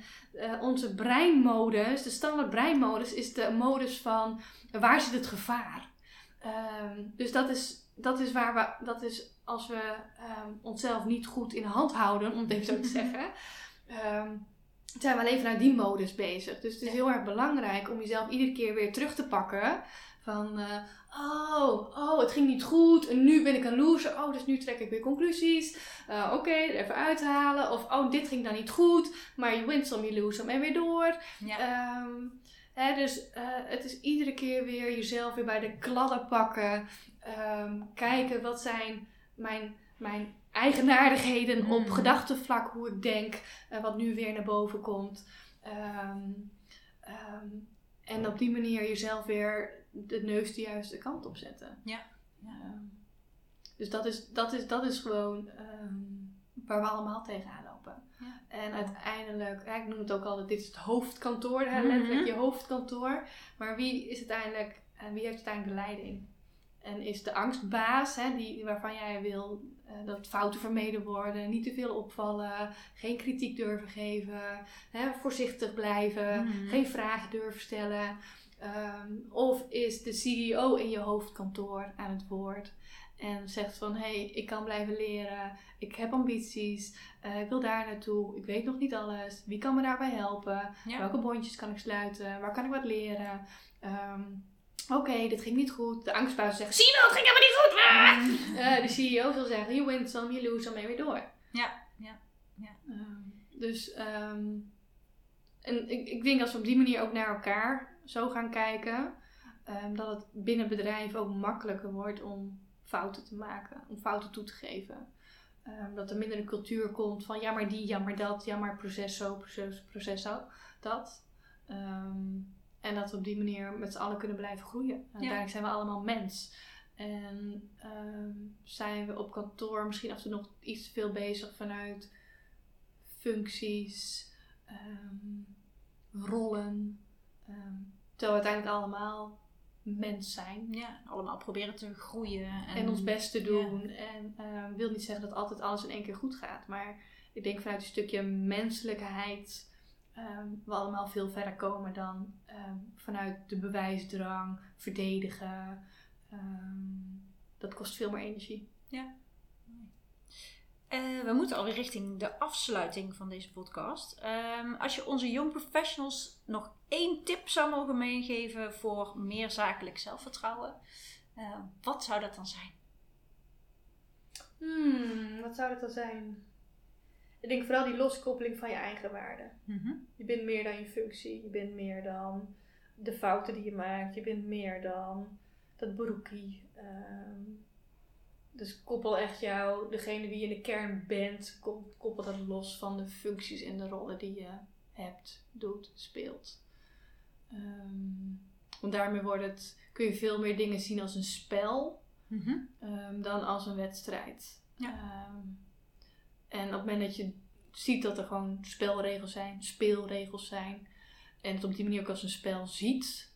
onze breinmodus, de standaard breinmodus, is de modus van waar zit het gevaar? Dus dat is, dat is waar we, dat is als we ehm, onszelf niet goed in de hand houden, om het even zo te zeggen, ehm, zijn we alleen vanuit die modus bezig. Dus het is heel erg belangrijk om jezelf iedere keer weer terug te pakken. Van, eh, oh, oh, het ging niet goed en nu ben ik een loser. Oh, dus nu trek ik weer conclusies. Eh, Oké, even uithalen. Of, oh, dit ging dan niet goed. Maar je wint some, je lose some en weer door. Ja. Ehm, dus eh, het is iedere keer weer jezelf weer bij de kladden pakken. Ehm, kijken wat zijn mijn, mijn eigenaardigheden op Mhm. gedachtenvlak, hoe ik denk, eh, wat nu weer naar boven komt. Ehm, ehm, en op die manier jezelf weer de neus de juiste kant op zetten. Ja. Ja. Dus dat is, dat is, dat is gewoon waar we allemaal tegenaan. Ja. En uiteindelijk, ja, ik noem het ook altijd, dit is het hoofdkantoor, hè, Mhm. letterlijk je hoofdkantoor. Maar wie is uiteindelijk, en wie heeft uiteindelijk de leiding? En is de angstbaas, hè, die, waarvan jij wil eh, dat fouten vermeden worden, niet te veel opvallen, geen kritiek durven geven, hè, voorzichtig blijven, Mhm. geen vragen durven stellen. Ehm, of is de CEO in je hoofdkantoor aan het woord en zegt van hé, hey, ik kan blijven leren, ik heb ambities, eh, ik wil daar naartoe, ik weet nog niet alles, wie kan me daarbij helpen, Ja. welke bondjes kan ik sluiten, waar kan ik wat leren. Ehm, Oké, dit ging niet goed. De angstbuis zegt, zie je wel, het ging helemaal niet goed. Eh, de CEO wil zeggen, you win some, you lose some, en weer door. Ja, ja, ja. Ehm, dus, ehm, en ik, ik denk als we op die manier ook naar elkaar zo gaan kijken, dat het binnen bedrijven ook makkelijker wordt om fouten te maken, om fouten toe te geven. Ehm, dat er minder een cultuur komt van ja maar die, ja maar dat, ja maar proces zo, proces, proces zo, dat. Ehm, en dat we op die manier met z'n allen kunnen blijven groeien. En uiteindelijk zijn we allemaal mens. En ehm, zijn we op kantoor misschien af en toe nog iets te veel bezig vanuit functies, rollen. terwijl we uiteindelijk allemaal mens zijn. Ja, allemaal proberen te groeien. En, En ons best te doen. En ehm, wil niet zeggen dat altijd alles in één keer goed gaat. Maar ik denk vanuit een stukje menselijkheid ehm, we allemaal veel verder komen dan ehm, vanuit de bewijsdrang, verdedigen. dat kost veel meer energie. Ja. Uh, we moeten alweer richting de afsluiting van deze podcast. Um, als je onze young professionals nog één tip zou mogen meegeven voor meer zakelijk zelfvertrouwen, uh, wat zou dat dan zijn? Hmm, wat zou dat dan zijn? Ik denk vooral die loskoppeling van je eigen waarde. Mm Je bent meer dan je functie. Je bent meer dan de fouten die je maakt. Je bent meer dan dat broekie. Um, dus koppel echt jou, degene wie je in de kern bent, koppel dat los van de functies en de rollen die je hebt, doet, speelt. Um, want daarmee wordt het, kun je veel meer dingen zien als een spel mhm. ehm, dan als een wedstrijd. Ja. Ehm, en op het moment dat je ziet dat er gewoon spelregels zijn, speelregels zijn, en het op die manier ook als een spel ziet,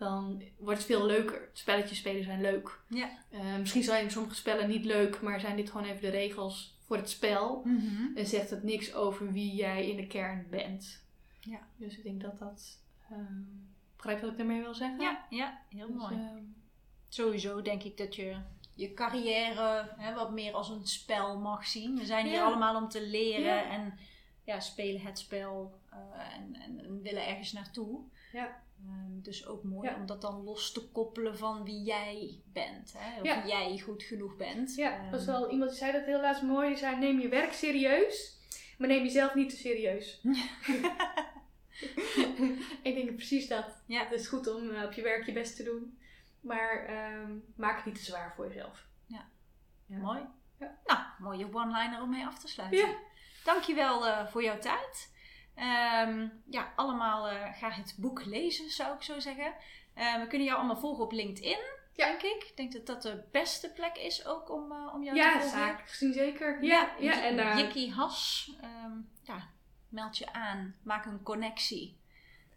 dan wordt het veel leuker. Spelletjes spelen zijn leuk. Ja. Uh, misschien zijn sommige spellen niet leuk, maar zijn dit gewoon even de regels voor het spel. Mhm. En zegt het niks over wie jij in de kern bent. Ja. Dus ik denk dat dat. Um, begrijp wat ik daarmee wil zeggen? Ja, ja heel dus, mooi. Ehm, Sowieso denk ik dat je je carrière hè, wat meer als een spel mag zien. We zijn hier allemaal om te leren en ja, spelen het spel uh, en, en, en willen ergens naartoe. Ja. Ehm, dus ook mooi om dat dan los te koppelen van wie jij bent. Hè? Of wie jij goed genoeg bent. Ja, um, was wel iemand die zei dat heel laatst mooi. Die zei: neem je werk serieus, maar neem jezelf niet te serieus. ik denk precies dat. Ja. Het is goed om uh, op je werk je best te doen. Maar um, maak het niet te zwaar voor jezelf. Ja. ja. Mooi. Ja. Nou, mooie one-liner om mee af te sluiten. Ja. Dankjewel uh, voor jouw tijd. Um, ja, allemaal uh, ga het boek lezen, zou ik zo zeggen. Uh, we kunnen jou allemaal volgen op LinkedIn, denk ik. Ik denk dat dat de beste plek is ook om, uh, om jou ja, te volgen. Ja, zaak gezien zeker. Ja, ja, en uh... Jikkie Has, um, ja, meld je aan. Maak een connectie.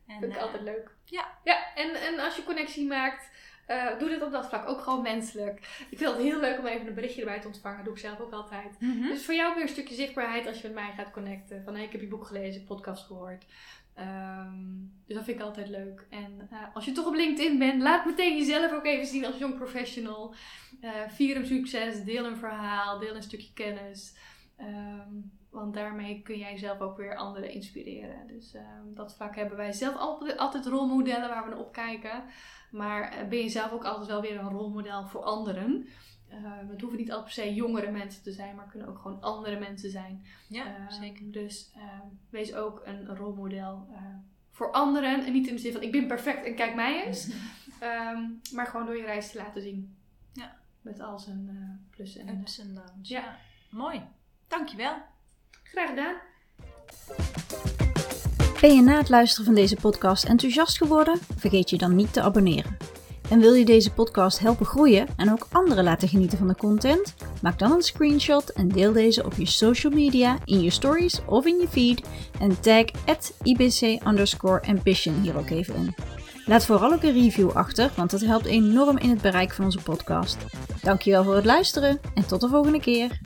En, Vind ik altijd leuk. Ja. Ja, en, en als je connectie maakt, uh, doe dit op dat vlak ook gewoon menselijk. Ik vind het heel leuk om even een berichtje erbij te ontvangen. Dat doe ik zelf ook altijd. Mhm. Dus voor jou weer een stukje zichtbaarheid als je met mij gaat connecten. Van hey, ik heb je boek gelezen, podcast gehoord. Um, dus dat vind ik altijd leuk. En uh, als je toch op LinkedIn bent, laat meteen jezelf ook even zien als young professional. Uh, vier een succes, deel een verhaal, deel een stukje kennis. Um, want daarmee kun jij zelf ook weer anderen inspireren. Dus um, dat vlak hebben wij zelf altijd, altijd rolmodellen waar we naar opkijken. Maar eh, ben je zelf ook altijd wel weer een rolmodel voor anderen? Uh, het hoeven niet altijd per se jongere mensen te zijn, maar kunnen ook gewoon andere mensen zijn. Ja, uh, zeker. Dus wees ook een rolmodel voor anderen. En niet in de zin van ik ben perfect en kijk mij eens. um, maar gewoon door je reis te laten zien. Ja. Met al zijn plus en ups en downs. Ja. ja. Mooi. Dankjewel. Graag gedaan. Ben je na het luisteren van deze podcast enthousiast geworden? Vergeet je dan niet te abonneren. En wil je deze podcast helpen groeien en ook anderen laten genieten van de content? Maak dan een screenshot en deel deze op je social media, in je stories of in je feed en tag ibc ambition hier ook even in. Laat vooral ook een review achter, want dat helpt enorm in het bereik van onze podcast. Dankjewel voor het luisteren en tot de volgende keer.